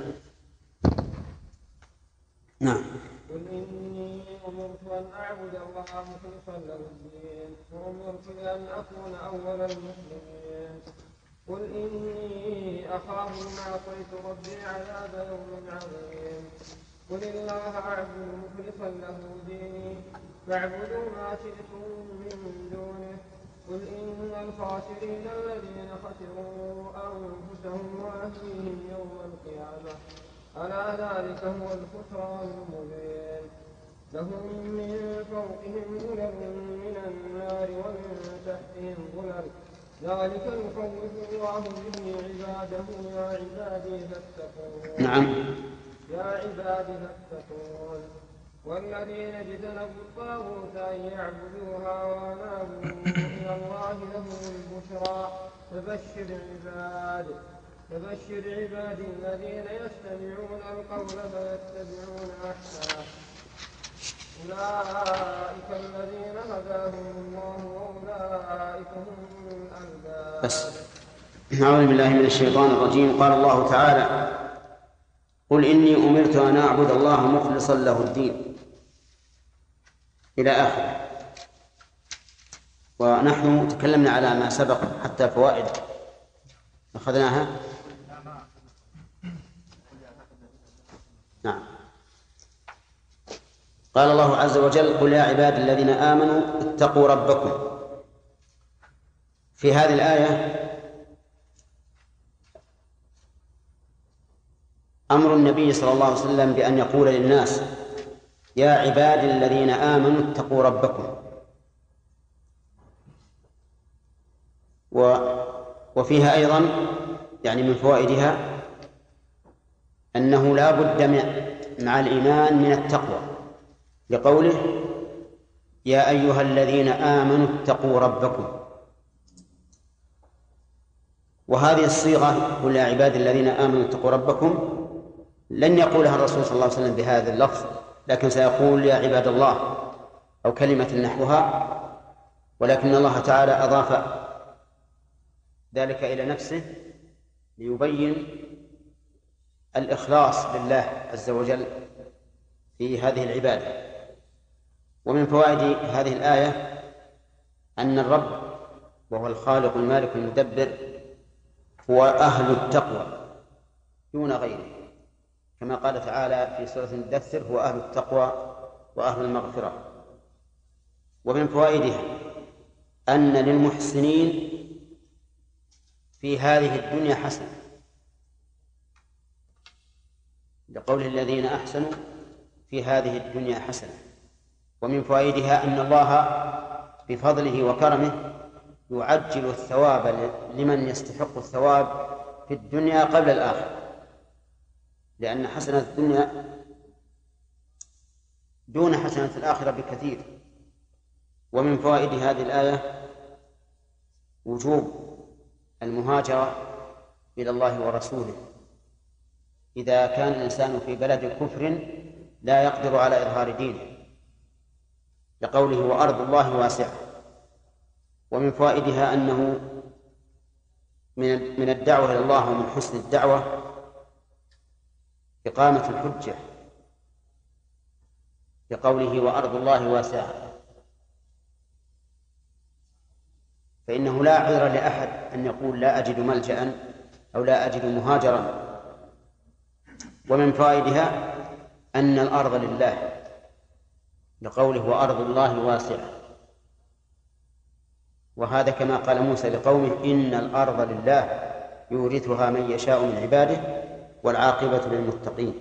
أكون أول المسلمين. قل إني أخاف ما عصيت ربي عذاب يوم عظيم. قل الله أعبد مخلصا له ديني. فاعبدوا ما شئتم من دونه. قل إن الخاسرين الذين خسروا أنفسهم وأهليهم يوم القيامة. ألا ذلك هو الخسران المبين. لهم من فوقهم ظلل من النار ومن تحتهم ظلل. ذلك يخوف الله به عباده يا عبادي فاتقون. نعم. يا عبادي فاتقون. والذين اجتنبوا الطاغوت أن يعبدوها وأنابوا إلى الله لهم البشرى. فبشر عبادي فبشر عبادي الذين يستمعون القول فيتبعون أحسنه. أولئك الذين هداهم الله وأولئك هم الألباب بس. أعوذ بالله من الشيطان الرجيم. قال الله تعالى قل إني أمرت أن أعبد الله مخلصا له الدين إلى آخره. ونحن تكلمنا على ما سبق حتى فوائد. أخذناها؟ نعم. قال الله عز وجل قل يا عباد الذين آمنوا اتقوا ربكم. في هذه الآية أمر النبي صلى الله عليه وسلم بأن يقول للناس يا عباد الذين آمنوا اتقوا ربكم. و وفيها أيضا يعني من فوائدها أنه لا بد مع الإيمان من التقوى. لقوله يا أيها الذين آمنوا اتقوا ربكم. وهذه الصيغة قل يا عباد الذين آمنوا اتقوا ربكم لن يقولها الرسول صلى الله عليه وسلم بهذا اللفظ لكن سيقول يا عباد الله أو كلمة نحوها ولكن الله تعالى أضاف ذلك إلى نفسه ليبين الإخلاص لله عز وجل في هذه العبادة. ومن فوائد هذه الآية أن الرب وهو الخالق المالك المدبر هو أهل التقوى دون غيره. كما قال تعالى في سورة المدثر هو أهل التقوى وأهل المغفرة. ومن فوائدها أن للمحسنين في هذه الدنيا حسنة. لقول الذين أحسنوا في هذه الدنيا حسنة. ومن فوائدها أن الله بفضله وكرمه يعجل الثواب لمن يستحق الثواب في الدنيا قبل الآخرة. لأن حسنة الدنيا دون حسنة الآخرة بكثير. ومن فوائد هذه الآية وجوب المهاجرة إلى الله ورسوله. إذا كان الإنسان في بلد كفر لا يقدر على إظهار دينه. لقوله وأرض الله واسعة. ومن فوائدها أنه من الدعوة إلى الله ومن حسن الدعوة إقامة الحجة بقوله وأرض الله واسعة. فإنه لا عذر لأحد أن يقول لا أجد ملجأ أو لا أجد مهاجرا. ومن فوائدها أن الأرض لله. لقوله وأرض الله واسعة. وهذا كما قال موسى لقومه إن الأرض لله يورثها من يشاء من عباده والعاقبة للمتقين.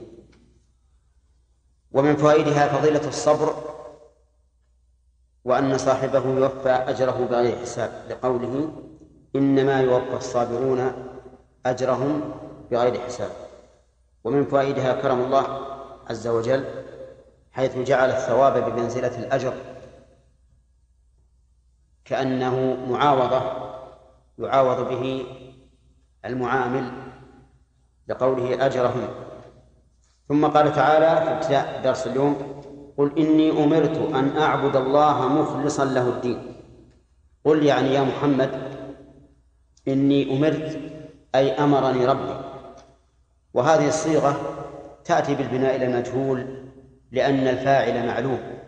ومن فوائدها فضيلة الصبر وأن صاحبه يوفى أجره بغير حساب لقوله إنما يوفى الصابرون أجرهم بغير حساب. ومن فوائدها كرم الله عز وجل حيث جعل الثواب بمنزلة الأجر. كأنه معاوضة يعاوض به المعامل لقوله أجرهم. ثم قال تعالى في ابتداء درس اليوم قل إني أمرت أن أعبد الله مخلصا له الدين. قل يعني يا محمد إني أمرت أي أمرني ربي. وهذه الصيغة تأتي بالبناء إلى المجهول لأن الفاعل معلوم.